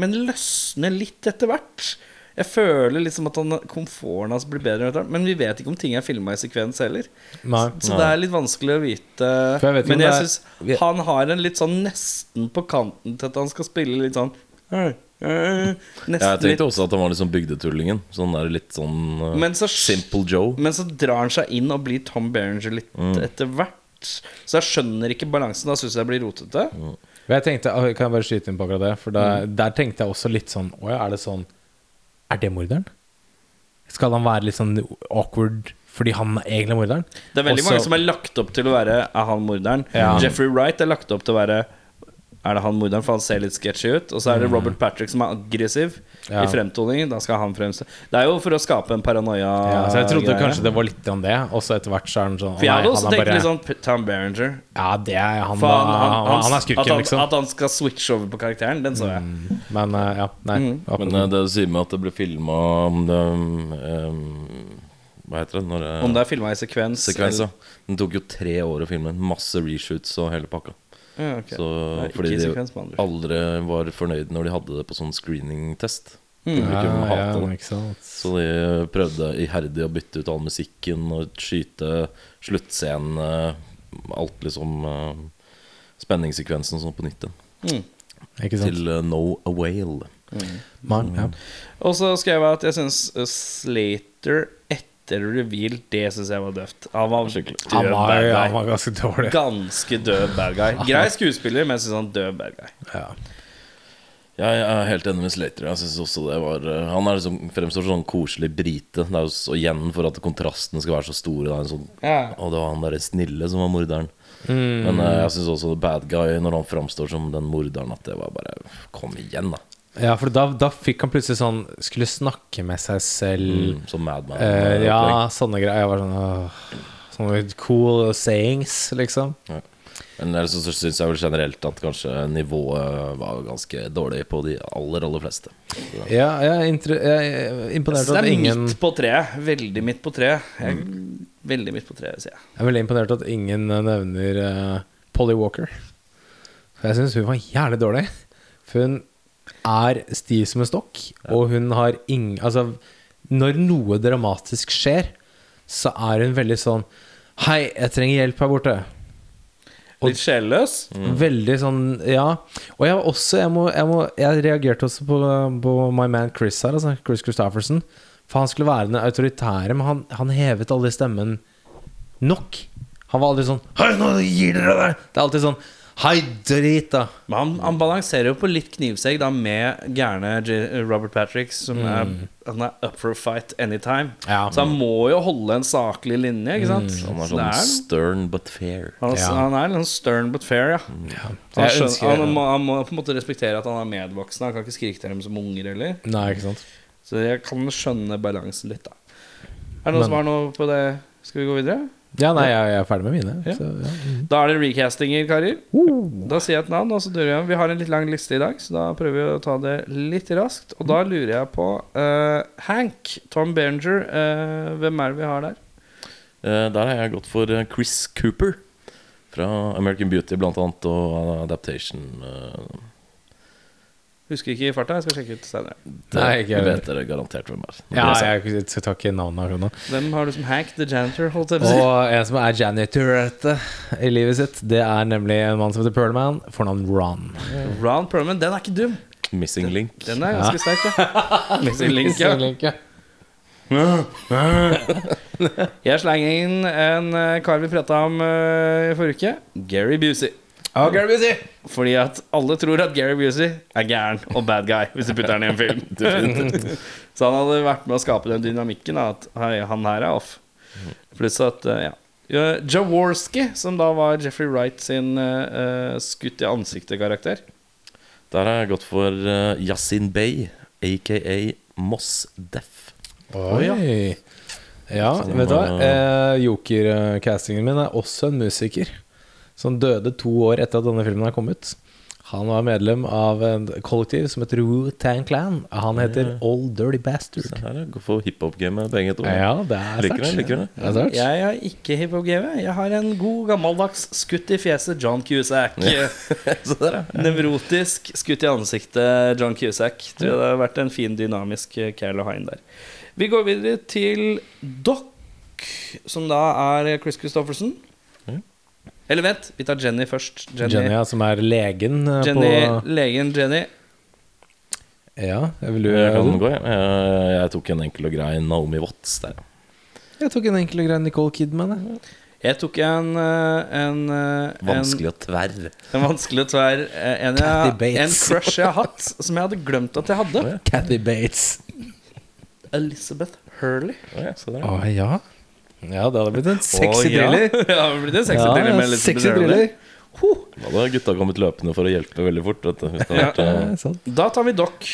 men løsner litt etter hvert. Jeg føler liksom at han, komforten hans blir bedre, men vi vet ikke om ting er filma i sekvens heller. Nei. Så det er litt vanskelig å vite. Jeg Men jeg syns han har en litt sånn nesten på kanten til at han skal spille litt sånn øh, øh, Nesten Jeg litt tenkte også at han var litt sånn bygdetullingen. Sånn der litt sånn uh, så- Simple Joe. Men så drar han seg inn og blir Tom Berenger litt Mm. etter hvert. Så jeg skjønner ikke balansen. Da syns jeg det blir rotete. Mm. Jeg tenkte, ah, Kan jeg bare skyte inn på akkurat det? For da, der tenkte jeg også litt sånn Å ja, er det sånn Er det morderen? Skal han være litt sånn awkward fordi han er egentlig morderen? Det er veldig Også- mange som er lagt opp til å være Er han morderen. Ja. Jeffrey Wright er lagt opp til å være Er det han morderen, for han ser litt sketchy ut. Og så er det Robert Patrick som er aggressiv Mm. Ja. i fremtoningen. Da skal han fremstå Det er jo for å skape en paranoia. Ja, så jeg trodde greie. kanskje det var litt om det, og så etter hvert så er han sånn For jeg hadde også tenkt bare- litt sånn Tom Berenger. Ja, det er han, han, han, han, han, er at, han, liksom. at han skal switche over på karakteren, den så jeg. Men uh, ja, nei. Mm. Men uh, det du sier med at det ble filma om det um, Hva heter det? Når, uh, Om det er filma i sekvens. sekvens, eller- ja. Den tok jo tre år å filme. Masse reshoots og hele pakka. Ja, ok. Så, Nei, fordi de aldri var fornøyd når de hadde det på sånn screening-test. Mm. Ja, ja. Så de prøvde iherdig å bytte ut all musikken og skyte sluttscenene. Alt liksom uh, Spenningssekvensen sånn på nytt igjen. Mm. Til uh, No Avail. Man, ja. Og så skrev jeg at jeg syns Slater etter reveal, det syns jeg var døvt. Han var Skikkelig. Han død var, bad han guy. var ganske dårlig. Ganske død bad guy. Grei skuespiller, men jeg syns han død bad guy. Ja. Jeg er helt enig med Slater. Jeg synes også det var eh, Han er liksom, fremstår som sånn koselig brite. Det er jo så igjen for at kontrastene skal være så store. Det er en sånn, Og det var han derre snille som var morderen. Mm. Men eh, jeg syns også Bad Guy, når han framstår som den morderen, at det var bare Kom igjen, da. Ja, for da, da fikk han plutselig sånn Skulle snakke med seg selv. Mm, som Madman. Eh, ja, sånne greier. Jeg var sånn åh, Sånne cool sayings, liksom. Men ellers så syns jeg vel generelt at kanskje nivået var ganske dårlig på de aller, aller fleste. Så, Ja, jeg er, jeg er imponert over det at er ingen midt på treet. Veldig midt på treet. Jeg, Veldig midt på treet, sier jeg. Jeg er veldig imponert over at ingen eh, nevner uh, Polly Walker. For jeg syns hun var jævlig dårlig. For hun er stiv som en stokk, og hun har ingen Altså, når noe dramatisk skjer, så er hun veldig sånn Hei, jeg trenger hjelp her borte. Litt sjelløs. Veldig sånn, ja. Og jeg også Jeg, må, jeg, må, jeg reagerte også på, på my man Chris her, altså Chris Christofferson. For han skulle være den autoritære, men han, han hevet aldri stemmen nok. Han var aldri sånn Hei, nå gir dere dere! Det er alltid sånn Hei, drit, da. Men han, han balanserer jo på litt knivsegg da med gærne Robert Patrick, som er, han er up for a fight anytime. Mm. Ja. Så han må jo holde en saklig linje, ikke sant? han er sånn er- stern but fair. han, Ja. han er litt sånn stern but fair, ja. ja. Han, skjønner, ønsker han, må, han må på en måte respektere at han er medvoksen. Han kan ikke skrike til dem som unger heller. Nei, ikke sant. Så jeg kan skjønne balansen litt, da. Er det noen Men- som har noe på det? Skal vi gå videre? Ja, nei, jeg, jeg er ferdig med mine. Ja. Så, ja. Da er det recastinger, karer. Da sier jeg et navn, og så dør jeg. Vi har en litt lang liste i dag, så da prøver vi å ta det litt raskt. Og da lurer jeg på uh, Hank, Tom Berenger, uh, hvem er det vi har der? Eh, der har jeg gått for Chris Cooper. Fra American Beauty blant annet, og Adaptation. eh, Husker ikke i farta, jeg skal sjekke ut senere. Nei, ikke jeg vet dere garantert hvem er. ja, jeg skal ta ikke navnet her nå. Hvem har du som Hank the janitor? Holdt jeg på å si? Og en som er janitor i livet sitt, det er nemlig en mann som heter Pearlman, fornavn Ron. Ron Perlman. Den er ikke dum. Missing Link. Den er ganske sterk, ja. Missing Link, ja. ja. Jeg slenger inn en eh, kar vi prata om eh, i forrige uke. Gary Busey. Fordi at alle tror at Gary Busey er gæren og bad guy hvis du putter han i en film. Så han hadde vært med å skape den dynamikken. At hei, han her er off. Pluss at eh, ja. Ja, Jaworski, som da var Jeffrey Wright sin eh, eh, skutt i ansiktet-karakter. Der har jeg gått for uh, Yasin Bey, aka Moss Def. Oi. Ja, Som, vet du hva? uh, Eh, Joker-castingen min er også en musiker som døde to år etter at denne filmen er kommet. Han var medlem av en kollektiv som heter Wu-Tang Clan. Han heter Old Dirty Bastard. Se her er Gå for hiphop-gamet, begge to. Ja, det er Liker det, liker det. Det er. Jeg har ikke hiphop-game. Jeg har en god, gammeldags skutt i fjeset John Cusack. Der, ja. Nevrotisk skutt i ansiktet John Cusack. Tror jeg det har vært en fin, dynamisk eh, Carol og der. Vi går videre til Doc, som da er Chris Christofferson. Eller vent, vi tar Jenny først. Jenny, Jenny, ja, som er legen eh, Jenny på legen Jenny. Ja, jeg vil jo Jeg kan gå, jeg. Jeg, tok en enkel og grei Naomi Watts der. Jeg tok en enkel og grei Nicole Kidman. jeg. Jeg tok en, en, en, eh, Vanskelig og tverr. en, en vanskelig og tverr eh, en, jeg, en crush jeg har hatt, som jeg hadde glemt at jeg hadde. Cathy Bates. Elizabeth Hurley. Oh, ja, se ja. Ja, det hadde blitt en sexy Å, ja. thriller. Ja, det blitt en sexy Ja, thriller med litt sexy Hurley. thriller. Da hadde gutta kommet løpende for å hjelpe veldig fort. Vet du, hvis det hadde vært, Ja, eh, sant. Da tar vi Doc.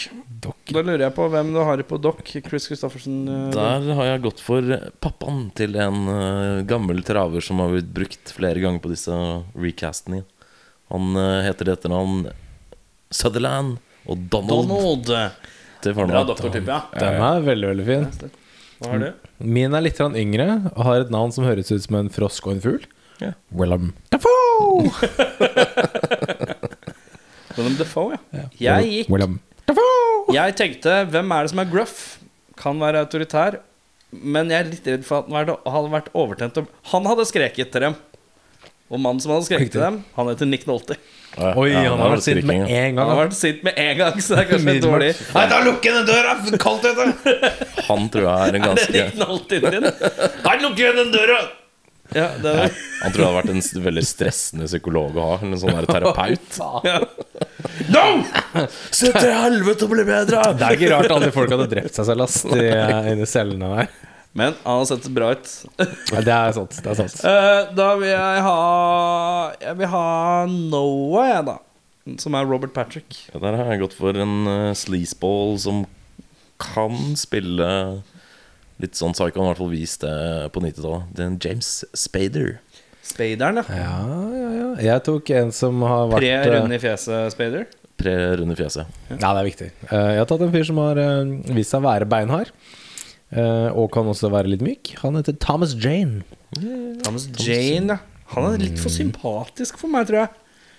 Da lurer jeg på hvem du har på Doc. Chris Christoffersen. eh, Der har jeg gått for pappaen til en eh, gammel traver som har blitt brukt flere ganger på disse recastene. Han eh, heter det etternavn Sutherland og Donald, Donald. til Bra fornavn. doktortype, ja. Den er veldig, veldig fin. Hva er det? Min er litt yngre og har et navn som høres ut som en frosk og en fugl. Ja. Willem Dafoe! Willem Dafoe, ja. Jeg gikk Willem Jeg tenkte, hvem er det som er gruff? Kan være autoritær. Men jeg er litt redd for at han hadde vært overtent. Han hadde skreket til dem. Og mannen som hadde skreket til dem, han heter Nick Nolte. Ja, Oi, ja, han der har vært sint med en gang. Han har vært sint med en gang, så det er kanskje litt dårlig. Nei, da lukker den døra! Kaldt ute! Han tror jeg er en ganske er det Nick Nolte din. Han lukker igjen den døra! Ja, det er Han tror jeg hadde vært en veldig stressende psykolog å ha. En sånn der terapeut. ja. Se til helvete og bli bedre! Det er ikke rart alle folk hadde drept seg selv ass, i, inni cellene der. Men han har sett bra ut. Ja, det er sant. Det er sant. Eh, da vil jeg ha Jeg vil ha Noah, jeg, da. Som er Robert Patrick. Ja, der har jeg gått for en uh, sleazeball som kan spille litt sånn psycho. Han har i hvert fall vist det på 90-tallet. Det er en James Spader. Spaderen, ja. Ja, ja, ja. Jeg tok en som har vært Pre eh, rund i fjeset, Spader. Pre rund i fjeset. Ja, det er viktig. Eh, Jeg har tatt en fyr som har vist seg å være beinhard. Eh, Og kan også være litt myk. Han heter Thomas Jane. Thomas Jane, ja. Han er litt for sympatisk for meg, tror jeg.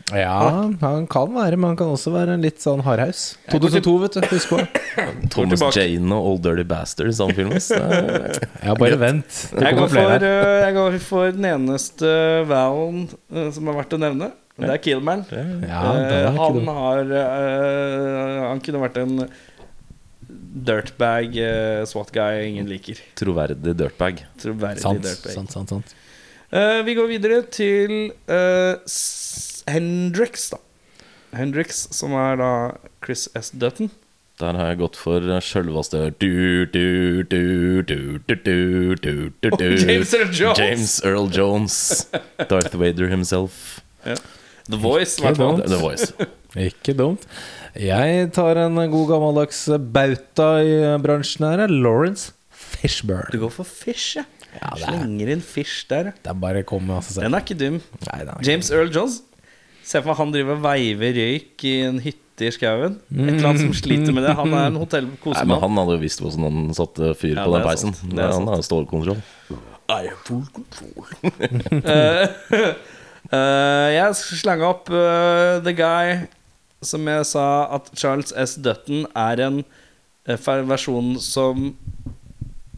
Ja, han kan være, men han kan også være en litt sånn hardhaus. 2002, vet du. Husk på. Thomas. Jane og Old Dirty Bastard i samme film. er- Ja, bare vent. Jeg går, for, eh, jeg går for den eneste valen eh, som er verdt å nevne. Det er Killman. Ja, han har Han kunne vært en dirtbag, uh, SWAT guy ingen liker. Troverdig dirtbag. Troverdig sant, dirtbag. sant, sant, sant. Uh, vi går videre til uh, Hendrix, da. Hendrix, som er da Chris S. Dutton. Der har jeg gått for sjølveste James Earl Jones. James Earl Jones Darth Vader himself. Ja. The Voice, i Ikke hvert fall. The Voice. Ikke dumt. Jeg tar en god gammeldags bauta i bransjen her. Lawrence Fishburne. Du går for Fish, ja. Ja, er, Slenger inn Fish der, er bare å komme av seg selv. Den er ikke dum. Nei, er James Earl Jones. Se for meg han driver og veiver røyk i en hytte i skauen. Et eller annet som sliter med det. Han er en hotellkosemann. han hadde jo visst hvordan han satte fyr Ja, på den peisen. Han har stålkontroll. er er, han sant. Eh, jeg slenger opp uh, The Guy, som jeg sa at Charles S. Dutton er en eh, versjon som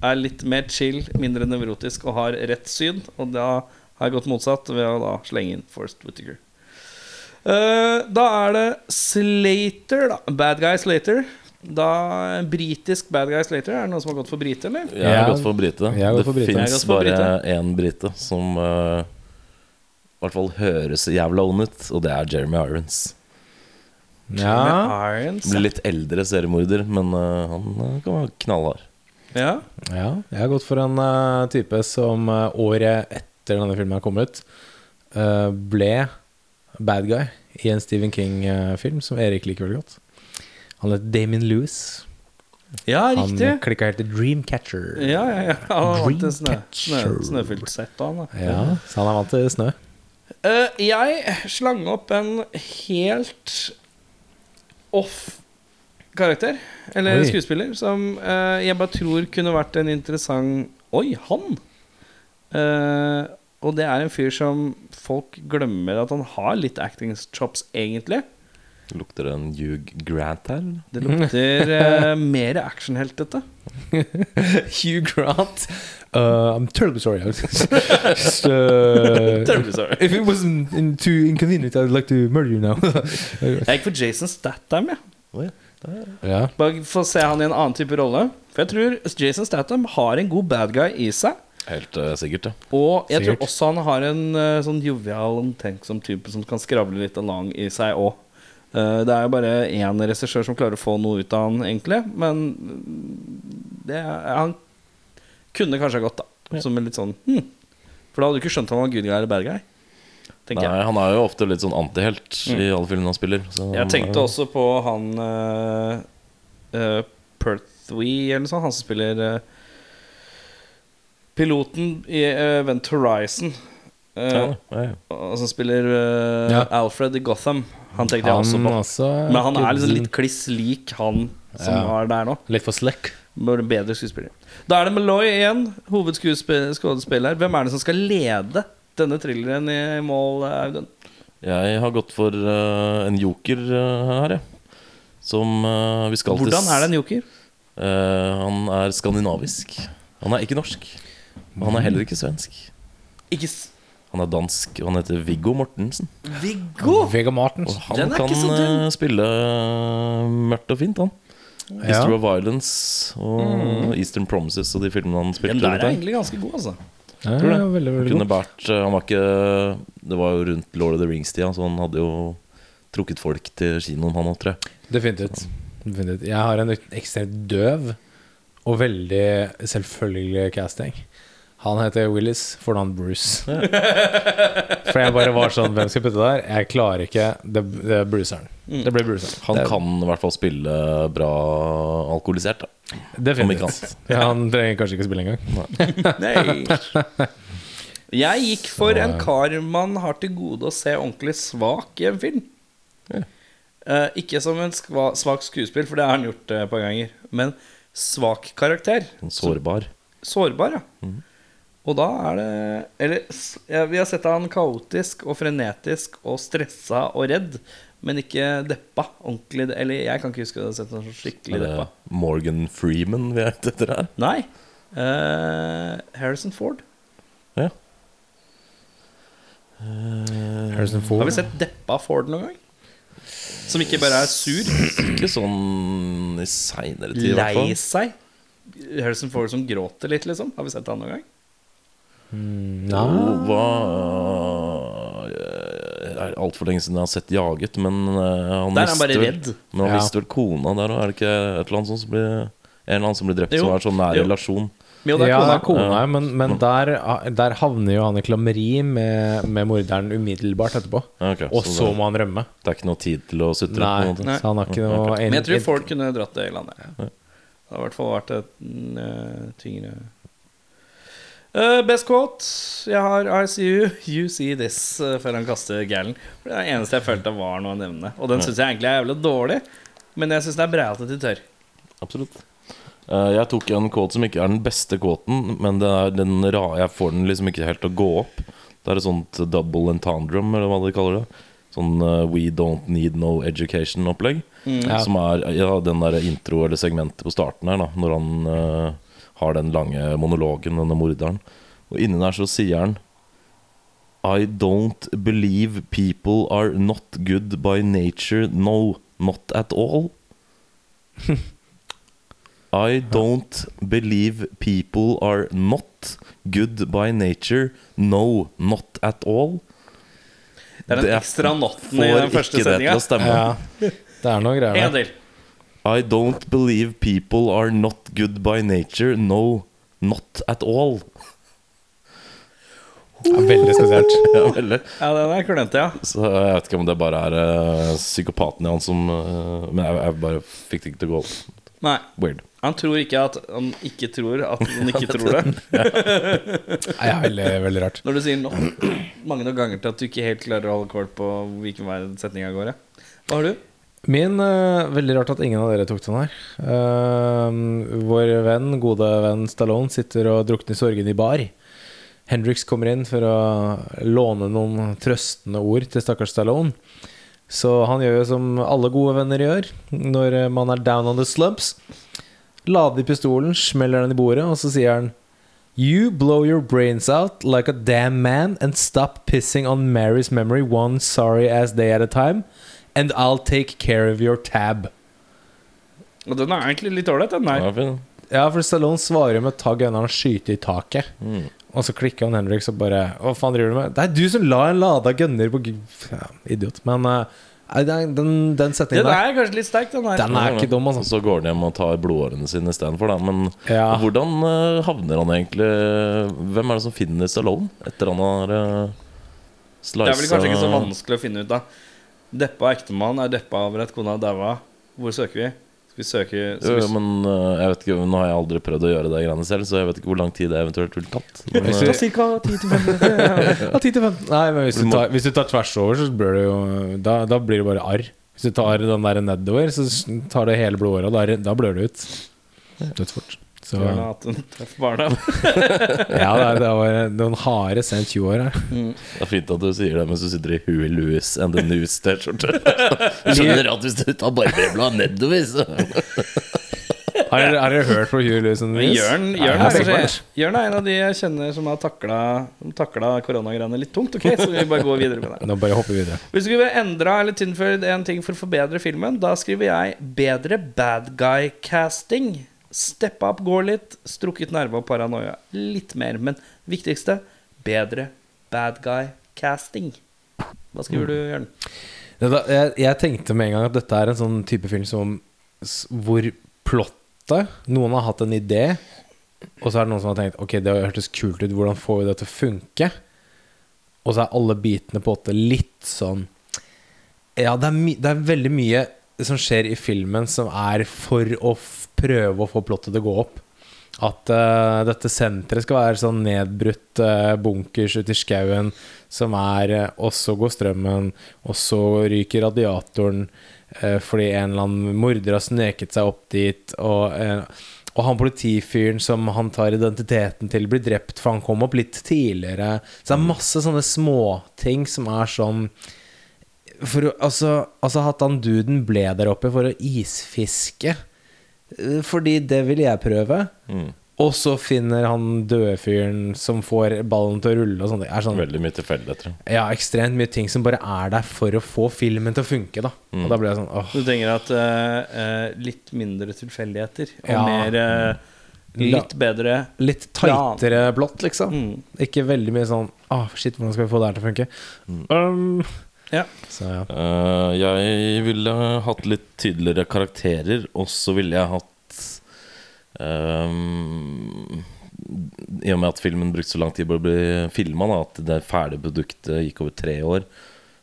er litt mer chill, mindre nevrotisk og har rett syn. Og da har jeg gått motsatt ved å da slenge inn Forrest Whittaker. Uh, da er det Slater, da. Bad Guy Slater. Da Britisk Bad Guy Slater. Er det noen som har gått for brite, eller? Jeg har gått for brite. Det fins bare én brite som eh, i hvert fall høres jævla ond ut, og det er Jeremy Irons. Ja, Med Irons. Blir litt eldre seriemorder, men uh, han eh, kan være knallhard. Ja. ja. Jeg har gått for en uh, type som uh, året etter denne filmen er kommet, eh, ble bad guy i en Stephen King-film som Erik liker veldig godt. Han het Damien Lewis. ja, Han riktig. klikka helt til Dreamcatcher. Ja, ja, ja. Han vant til snø, snø, Dreamcatcher. snøfylt sett. Han, da. Ja, så han er vant til snø. Eh, jeg slang opp en helt off karakter, eller Oi. skuespiller, som eh, jeg bare tror kunne vært en interessant Oi, han! Uh, og det er en fyr som folk glemmer at han har litt acting chops, egentlig. Lukter det en Hugh Grant her? Det lukter uh, mer actionheltete. Hugh Grant. Uh, I'm terribly sorry. Just, uh, Terribly sorry. If it wasn't in, too inconvenient, I'd like to murder you now. Jeg gikk for Jason Statham, jeg. ja. Bare få se han i en annen type rolle. For jeg tror Jason Statham har en god bad guy i seg. Helt uh, sikkert, ja. Og jeg Sikkert. tror også han har en uh, sånn jovial, tenksom type som kan skravle litt along i seg òg. det er jo bare én regissør som klarer å få noe ut av han, egentlig. Men mm, det, er- Han kunne kanskje ha gått, da. Som en litt sånn hm. For da hadde du ikke skjønt om han var good guy eller bad guy. Nei, jeg. han er jo ofte litt sånn antihelt i alle filmene han spiller. Så Jeg tenkte jo... også på han uh, uh, Perthwee eller noe sånt. Han som spiller uh, piloten i uh, Event Horizon. eh, ja, ja, ja. Som spiller eh. Alfred i Gotham. Han tenkte jeg også på. også Men han er liksom litt kliss lik han som var der nå. Litt for slick. Bare bedre skuespiller. Da er det Malloy igjen, hovedskuespiller. Hvem er det som skal lede denne thrilleren i mål, Audun? Jeg har gått for uh, en joker uh, her, jeg. Som uh, vi skal til Hvordan er det en joker? Eh, han er skandinavisk. Han er ikke norsk. Men han er heller ikke svensk. Ikke s Han er dansk, og han heter Viggo Mortensen. Viggo! Viggo Mortensen. Og han Den er kan ikke så spille mørkt og fint, han. Ja. History of Violence og Eastern Promises og de filmene han Den der er egentlig ganske god, altså. Ja, Tror det. veldig, veldig Kunne god. eh, Han var ikke Det var jo rundt Lord of the Rings-tida, så han hadde jo trukket folk til kinoen, han òg, tror jeg. Definitivt. Definitivt. Jeg har en ekstremt døv og veldig selvfølgelig casting. Han heter Willis, fornavn Bruce. For jeg bare var sånn Hvem skal putte det der? Jeg klarer ikke. Det, det er Bruceren. Mm. Det blir Bruceren. Han det, kan i hvert fall spille bra alkoholisert. Da. Om ikke Definitivt. annet. Ja, han trenger kanskje ikke spille engang. Nei. Jeg gikk for en kar man har til gode å se ordentlig svak i en film. Eh, ikke som en skva, svak skuespill, for det har han gjort eh, et par ganger. Men svak karakter. Sårbar. Sårbar, ja. Og da er det Eller ja, vi har sett han kaotisk og frenetisk og stressa og redd, men ikke deppa. Ordentlig Eller jeg kan ikke huske å ha sett han skikkelig skikkelig Er det deppa. Morgan Freeman vi er ute etter her? Nei. Uh, Harrison Ford. Harrison Ford. Har vi sett deppa Ford noen gang? Som ikke bare er sur, Ikke sånn i seinere tid, i hvert lei seg. Harrison Ford som gråter litt, liksom. Har vi sett han noen gang? Mm, Nei. hva Det er altfor lenge siden jeg har sett 'Jaget', men eh, han Der er han bare mister redd. Men han Ja. mister vel kona der òg, er det ikke et eller annet sånt som blir En eller annen som blir drept, Jo. som er sånn nær Jo. relasjon. Jo, det er ja, kona. det er kona, Ja. men, men der, der havner jo han i klammeri med, med morderen umiddelbart etterpå. Ja, ok, Og så så det, må han rømme. det er ikke noe tid til å sutre? Nei, på en måte. Nei. så han har ikke noe Men jeg tror folk kunne dratt det i landet. Det har i hvert fall vært et mm, eh, tyngre Eh, Best quote. Jeg har I see you, you see this, uh, før han kaster gælen. Det er det eneste jeg følte var noe å nevne. Og den syns jeg egentlig er jævlig dårlig, men jeg syns det er breialt at de tør. Absolutt. Uh, jeg tok en quote som ikke er den beste quoten, men det er den ra jeg får den liksom ikke helt til å gå opp. Det er et sånt double entendrum, eller hva de kaller det. Sånn We Don't Need No Education-opplegg. Mm. Som er ja, den der intro eller segmentet på starten her, da når han har den lange monologen, denne morderen. Og inni der så sier han I don't believe people are not good by nature. No, not at all. I don't believe people are not good by nature. No, not at all. Det er den ekstra notten i den første stemme. Ja, det er noe greier En der. til. I don't believe people are not good by nature. No, not at all. Ja, veldig spesielt. Ja, veldig. Ja, den er klønete, ja. Så jeg vet ikke om det bare er eh, psykopaten i han som eh, Men jeg, jeg bare fikk det ikke til å gå opp. Nei. Weird. Han tror ikke at han ikke tror at han ikke tror det. Nei, ja, veldig, veldig rart. Når du sier no mange nok ganger til at du ikke helt klarer å holde kål på hvilken vei setninga går. Ja. Hva har du? Min uh, Veldig rart at ingen av dere tok den her. Uh, vår venn, gode venn Stallone sitter og drukner i sorgen i bar. Hendrix kommer inn for å låne noen trøstende ord til stakkars Stallone. Så han gjør jo som alle gode venner gjør når man er down on the slumps. Lader pistolen, smeller den i bordet, og så sier han You blow your brains out like a damn man and stop pissing on Mary's memory one sorry ass day at a time. And I'll take care of your tab. Og den er egentlig litt ålreit, den der. Ja, fin. Ja, for Stallone svarer med ta enda og skyte i taket. Mm. Og så klikker han Henrik og bare Hva faen driver du med? Det er du som la en lada gunner på ja, Idiot. Men uh, den, den, den Den setningen der, er kanskje litt sterk, den der. den er ikke dum, Og altså. så går han hjem og tar blodårene sine istedenfor, da. Men Ja. hvordan uh, havner han egentlig Hvem er det som finner Stallone etter han har uh, Det er vel kanskje ikke så vanskelig å finne ut av. Deppa ektemann er deppa over at kona daua. Hvor søker vi? Skal vi søke skal jo, men uh, jeg vet ikke, Nå har jeg aldri prøvd å gjøre det greiene selv, så jeg vet ikke hvor lang tid det eventuelt ville tatt. Men, Hvis du- Cirka 10-15 minutter. 10 til 15. Nei, men hvis Du tar, hvis du tar tvers over, så blir det jo Da, da blir det bare arr. Hvis du tar den der nedover, så tar det hele blodåra, da blør det ut. Dødsfort. Så Bjørn har hatt en tøff barndom. det, er, det var noen harde sent 20 år her. det er fint at du sier det mens du sitter i Huey Louis and the News-T-skjorte. Skjønner at hvis du tar barberbladet nedover, så Har dere, har dere hørt på Huey Louis and the News? Jørn, Jørn, jeg er Jørn er en av de jeg kjenner som har takla, som koronagreiene litt tungt. Ok, Så vi bare går videre med det. det. Nå bare hopper vi videre. Hvis vi skulle endra eller tilføyd en ting for å forbedre filmen, da skriver jeg 'bedre bad guy-casting'. Steppe opp, går litt, strukket nerve og paranoia. Litt mer, men viktigste bedre bad guy-casting. Hva skriver du, Jørn? Jeg, tenkte med en gang at dette er en sånn type film som hvor plottet Noen har hatt en idé, og så er det noen som har tenkt Ok, det hørtes kult ut, hvordan får vi det til å funke? Og så er alle bitene på åtte litt sånn Ja, det er, det er veldig mye som skjer i filmen som er for å f prøve å få plottet til å gå opp. At uh, dette senteret skal være sånn nedbrutt uh, bunkers ute i skauen som er uh, Og så går strømmen, og så ryker radiatoren fordi en eller annen morder har sneket seg opp dit, og, og han politifyren som han tar identiteten til, blir drept, for han kom opp litt tidligere. Så det er masse sånne småting som er sånn for, altså, altså at han duden ble der oppe for å isfiske. Eh, Fordi det vil jeg prøve. mm, Og så finner han døde fyren som får ballen til å rulle og sånt. Er sånn, Veldig mye tilfeldigheter. ja, ekstremt mye ting som bare er der for å få filmen til å funke, da. Og da blir jeg sånn åh. Du tenker at eh, litt mindre tilfeldigheter og Ja. mer uh, Litt bedre Litt tightere blått, liksom. mm. Ikke veldig mye sånn Åh, shit, hvordan skal vi få det her til å funke? Um, Ja. Så ja. Uh, jeg ville hatt litt tydeligere karakterer, og så ville jeg hatt ehm, I og med at filmen brukte så lang tid på å bli filma, at det ferdige produktet gikk over tre år,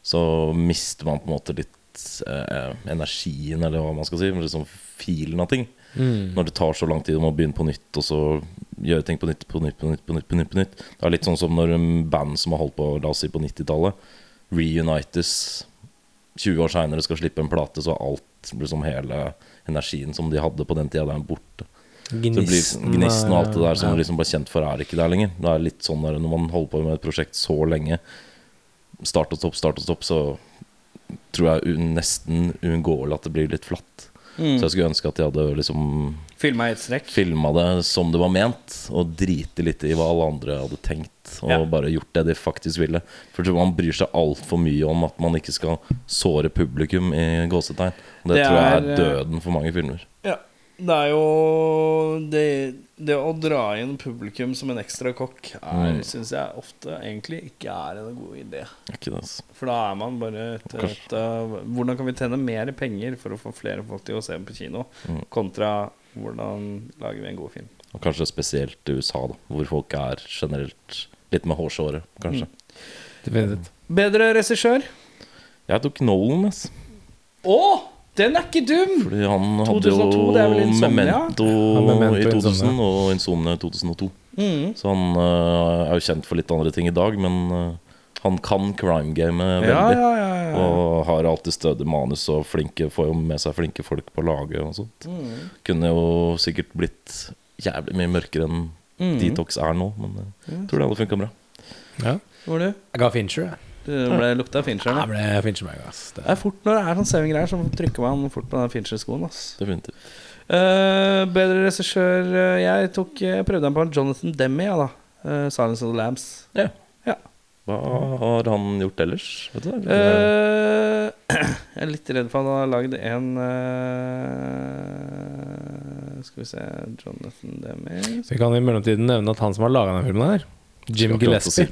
så mister man på en måte litt uh, energien, eller hva man skal si, liksom filen av ting. Mm. Når det tar så lang tid om å begynne på nytt, og så gjøre ting på nytt, på nytt, på nytt, på nytt, på nytt, på nytt. Det er litt sånn som når en band som har holdt på la oss si på 90-tallet, reunites 20 år seinere, skal slippe en plate, så alt liksom hele energien som de hadde på den tida, er borte. Det blir Gnisten, Gnisten og alt det der som ja. liksom bare kjent for, er ikke der lenger. Det er litt sånn der når man holder på med et prosjekt så lenge, start og stopp, start og stopp, så tror jeg nesten uunngåelig at det blir litt flatt. Mm. Så jeg skulle ønske at de hadde liksom Filma i ett strekk. filma det som det var ment, og drite litt i hva alle andre hadde tenkt, og Ja. bare gjort det de faktisk ville. For man bryr seg altfor mye om at man ikke skal såre publikum i gåsetegn. Det, Det tror jeg er, eh, døden for mange filmer. Ja. Det er jo det, det å dra inn publikum som en ekstra kokk er, Mm. syns jeg ofte egentlig ikke er en god idé. Ikke det, altså. For da er man bare etter uh, Hvordan kan vi tjene mer penger for å få flere folk til å se på kino, Mm. kontra hvordan lager vi en god film? Og kanskje spesielt i USA, da hvor folk er generelt litt med hårsåre, kanskje. Definitivt. Bedre regissør? Jeg tok Nolan, ass. Å! Den er ikke dum! Fordi han 2002, hadde jo Insomnia? Memento, Ja, Memento i 2000 Insomnia. og Insomnia i 2002. Mm. Så han uh, er jo kjent for litt andre ting i dag, men uh, han kan crime gamet veldig. Ja, ja, ja, ja. Og har alltid stødig manus og flinke, får jo med seg flinke folk på laget og sånt. Mm. Kunne jo sikkert blitt jævlig mye mørkere enn Mm. Detox er nå, men jeg jeg tror det hadde funka bra. Ja. Hvor var du? Jeg ga Fincher, jeg. Du ble lukta Fincher. Jeg ble Fincher meg, ass. Det Det er fort når det er sånn saving-greier, så trykker man fort på den Fincher-skoen. ass Definitivt. Uh, bedre regissør uh, Jeg tok Jeg prøvde den på Jonathan Demme, ja, da. Uh, 'Silence of the Lambs'. Hva har han gjort ellers? Vet du det? Eh, jeg er litt redd for han har lagd en eh, Skal vi se Jonathan Demme vi kan i mellomtiden nevne at han som har laga denne filmen, her Jim Gillespie,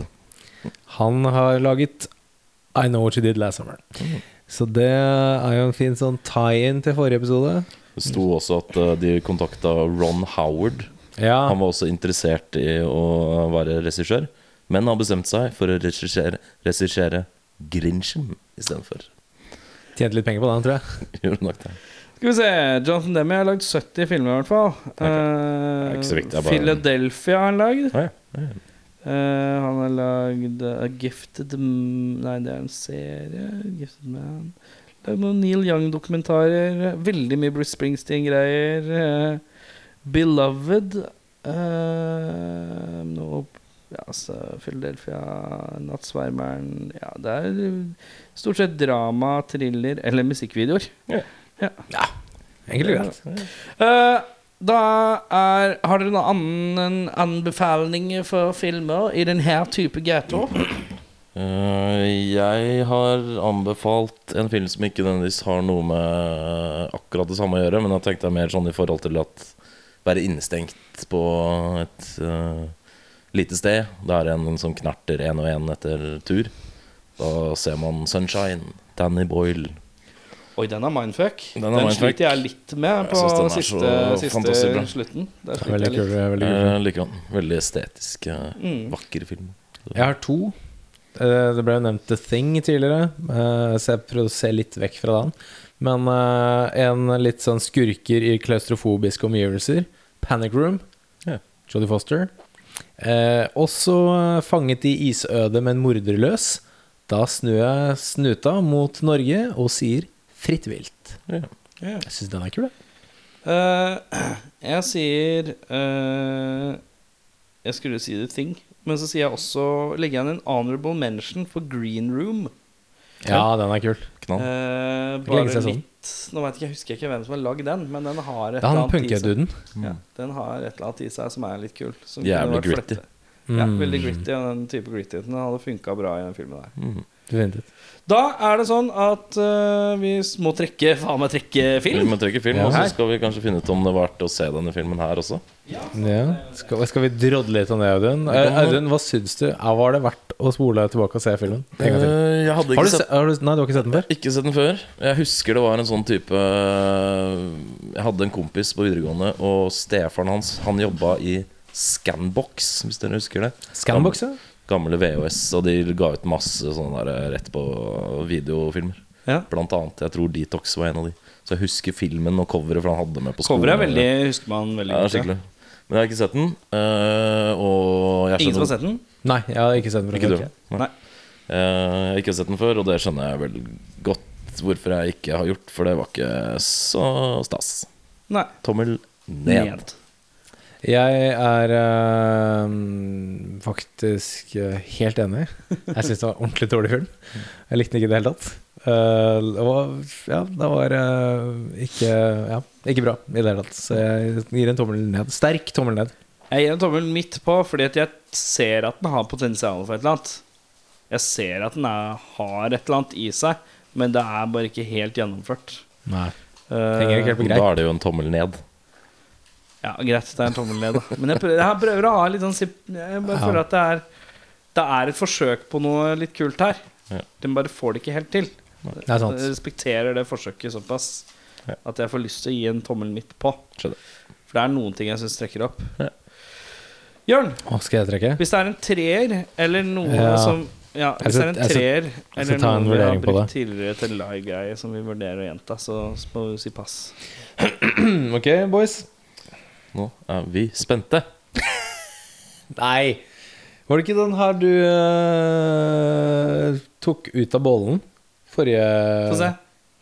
han har laget I Know What You Did Last Summer. Så det er jo en fin sånn tie-in til forrige episode. Det sto også at eh, de kontakta Ron Howard. Ja, Han var også interessert i å være regissør, men har bestemt seg for å regissere, Grinchen istedenfor. tjente litt penger på den, tror jeg. Gjorde nok det. Skal vi se. Jonathan Demme har lagd 70 filmer, i hvert fall. ikke viktig, bare- Philadelphia har han lagd. Ja. Ja, ja. Eh, han har lagd A Gifted Nei, det er en serie. Gifted Man. Lagd noen Neil Young-dokumentarer. Veldig mye Bruce Springsteen-greier. Uh, Beloved. Uh, noe altså, Philadelphia, Nattsvermeren Ja, det er stort sett drama, thriller eller musikkvideoer. Ja, Egentlig greit. Eh, da er Har dere noen annen anbefaling for filmer i denne type gator? Uh, jeg har anbefalt en film som ikke nødvendigvis har noe med akkurat det samme å gjøre, men jeg tenkte mer sånn i forhold til at være innestengt på et eh, lite sted. Det er en som knerter én og én etter tur. Da ser man Sunshine, Danny Boyle. Oi, den er mindfuck. Den Den, er mindfuck. sliter jeg litt med på er siste, siste slutten. Der er sliter veldig kul. Veldig. Eh, liker. Veldig estetisk, Mm. vakker film. Jeg har to. Eh, Det ble jo nevnt The Thing tidligere, eh, så jeg prøvde å se litt vekk fra den. Men en litt sånn skurker i klaustrofobiske omgivelser. Panic Room. yeah. Jodie Foster. Eh, også fanget i isødet, men morderløs. Da snur jeg snuta mot Norge og sier fritt vilt. Ja. Ja. Jeg syns den er kul, jeg. Eh, jeg sier eh, Jeg skulle si The Thing, men så sier jeg også legger jeg inn en honorable mention for Green Room. Ja, den er kul. Knall. Eh, bare litt Nå vet ikke- jeg husker ikke hvem som har lagd den, men den har et er eller annet i seg. Ja, den har et eller annet i seg som er litt kul. som Jævlig gritty. Mm. Ja, Mm. veldig gritty. Og den type grittyheten hadde funka bra i den filmen der. Mm. Definitivt. Da er det sånn at uh, vi må trekke faen meg trekke film. Vi må trekke film, Ja. og så skal vi kanskje finne ut om det var verdt å se denne filmen her også. Ja. Skal, skal vi drodle litt om det, Audun? Eh, Audun, hva syns du? Var det verdt å spole deg tilbake og se filmen? En gang til. Eh, jeg hadde Har du, sett har du, nei, du har ikke sett den før? Ikke sett den før. Jeg husker det var en sånn type Jeg hadde en kompis på videregående, og stefaren hans Han jobba i Scanbox, hvis dere husker det. Scanbox, ja. Gamle VHS, og de ga ut masse sånne der rett på videofilmer. Ja. Blant annet. Jeg tror Detox var en av de. Så jeg husker filmen og coveret, for han hadde med på skolen. Coveret er veldig husker man veldig ja, godt. ja. Men jeg har ikke sett den. eh, og jeg Ingen som har skjønner sett den? Nei, jeg har ikke sett den. Ikke du? før. Nei. Nei. Eh, jeg har ikke sett den før, og det skjønner jeg vel godt hvorfor jeg ikke har gjort, for det var ikke så stas. Nei. Tommel ned. Ned. Jeg er eh, faktisk eh, helt enig. Jeg syns det var ordentlig dårlig film. Jeg likte den ikke i det hele tatt. Uh, det var, ja, det var uh, ikke, ja, ikke bra i det hele tatt. Så jeg gir en tommel ned. Sterk tommel ned. Jeg gir en tommel midt på fordi at jeg ser at den har potensial for et eller annet. Jeg ser at den er, har et eller annet i seg, men det er bare ikke helt gjennomført. Nei. Uh, ikke helt på Da er det jo en tommel ned. Ja, greit, det er en tommel ned, da. Men jeg prøver, jeg prøver å ha litt sånn Jeg bare føler at det er Det er et forsøk på noe litt kult her. Ja. Den bare får det ikke helt til. Det er sant. Jeg respekterer det forsøket såpass at jeg får lyst til å gi en tommel midt på. Skjønner. For det er noen ting jeg syns trekker opp. Ja. Jørn, Å, skal jeg trekke? hvis det er en treer eller noe Ja. som ja, hvis Hvis det er en skal- skal- treer eller noen noe vi har brukt tidligere til live-greie som vi vurderer å gjenta, så må vi si pass. Ok, boys. Nå er vi spente. Nei. Var det ikke den her du eh, tok ut av bollen? Forrige Få se.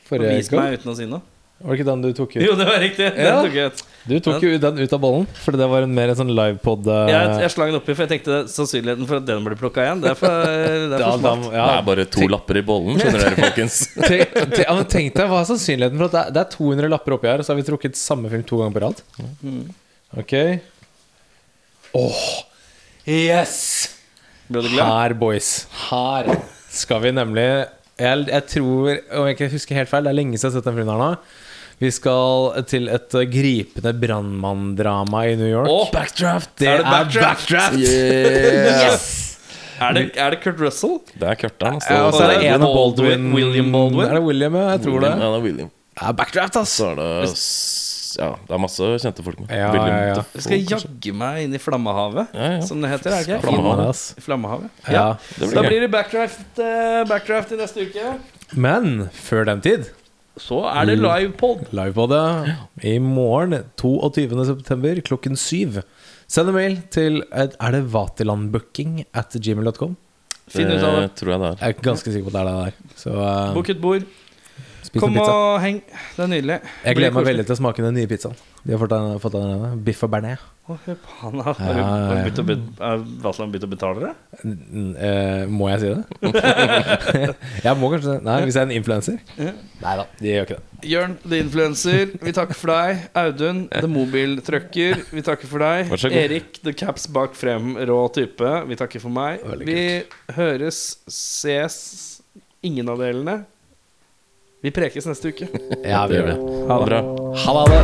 Forrige Vis gang? meg uten å si noe. Var det ikke den du tok ut? Jo, det var riktig. Den Ja. tok jeg ut. Du tok jo den ut av bollen, for det var en mer en sånn livepod eh, Jeg, jeg slang den oppi, for jeg tenkte sannsynligheten for at den blir plukka igjen, det er for, det er da, for da, smalt. ja. Det er bare to lapper i bollen, skjønner dere, folkens. Tenk, tenk, ja, men tenk deg hva er sannsynligheten for at det er, det er 200 lapper oppi her, og så har vi trukket samme film to ganger på rad. Ok. Åh, yes! Ble du glad? Her, boys. Her skal vi nemlig jeg, jeg tror, om jeg ikke husker helt feil, det er lenge siden jeg har sett den filmen her nå. Vi skal til et uh, gripende brannmanndrama i New York. Å, backdraft! det er det backdraft? backdraft! Yeah. Yes! Er det, er det Kurt Russell? Det er Kurt Altså. Ja, og så er det en av Baldwin- Baldwin William Baldwin? Er det William, ja? Jeg tror det. Ja, det er William. Ja, backdraft, ass! Så er det s- Ja, det er masse kjente folk med. Ja, ja, ja. Jeg skal jagge meg inn i Flammehavet, Ja, ja. som det heter. er det ikke? Flammehavet. Flammehavet. Ja. Det blir Da blir det backdraft, uh, backdraft i neste uke. Men før den tid Så er det livepod. Live ja. det i morgen 22. september klokken syv. Send en mail til Er det vatilandbooking at gmail.com? Finn ut av det. Det tror jeg det er. Jeg er ganske sikker på at det er det der. Så uh, Book et bord. Spis Kom pizza. og heng. Det er nydelig. Jeg gleder meg veldig til å smake den nye pizzaen. De har fått den, fått den biff og bearnés. Å, hør på han, da. Ja, ja, ja. Bytte å bet- Er Vassland begynt å betale det? Mm, eh, må jeg si det? jeg må kanskje. Nei, hvis jeg er en influenser? Ja. Nei da, de gjør ikke det. Jørn, the influencer, vi takker for deg. Audun, the mobiltrucker, vi takker for deg. Vær så god. Erik, the caps bak frem, rå type, vi takker for meg. Veldig Vi høres, ses, ingen av delene. Vi prekes neste uke. Ja, vi gjør det. Ha det. Bra. Ha det.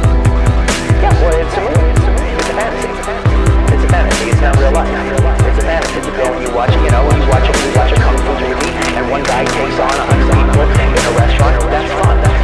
Yeah, well, it's a movie. It's a movie. It's a fantasy. It's a fantasy. It's not real life. It's a fantasy. You go and you watch, you know, you watch you watch a kung fu movie, and one guy takes on a hundred people in a restaurant. That's fun. That's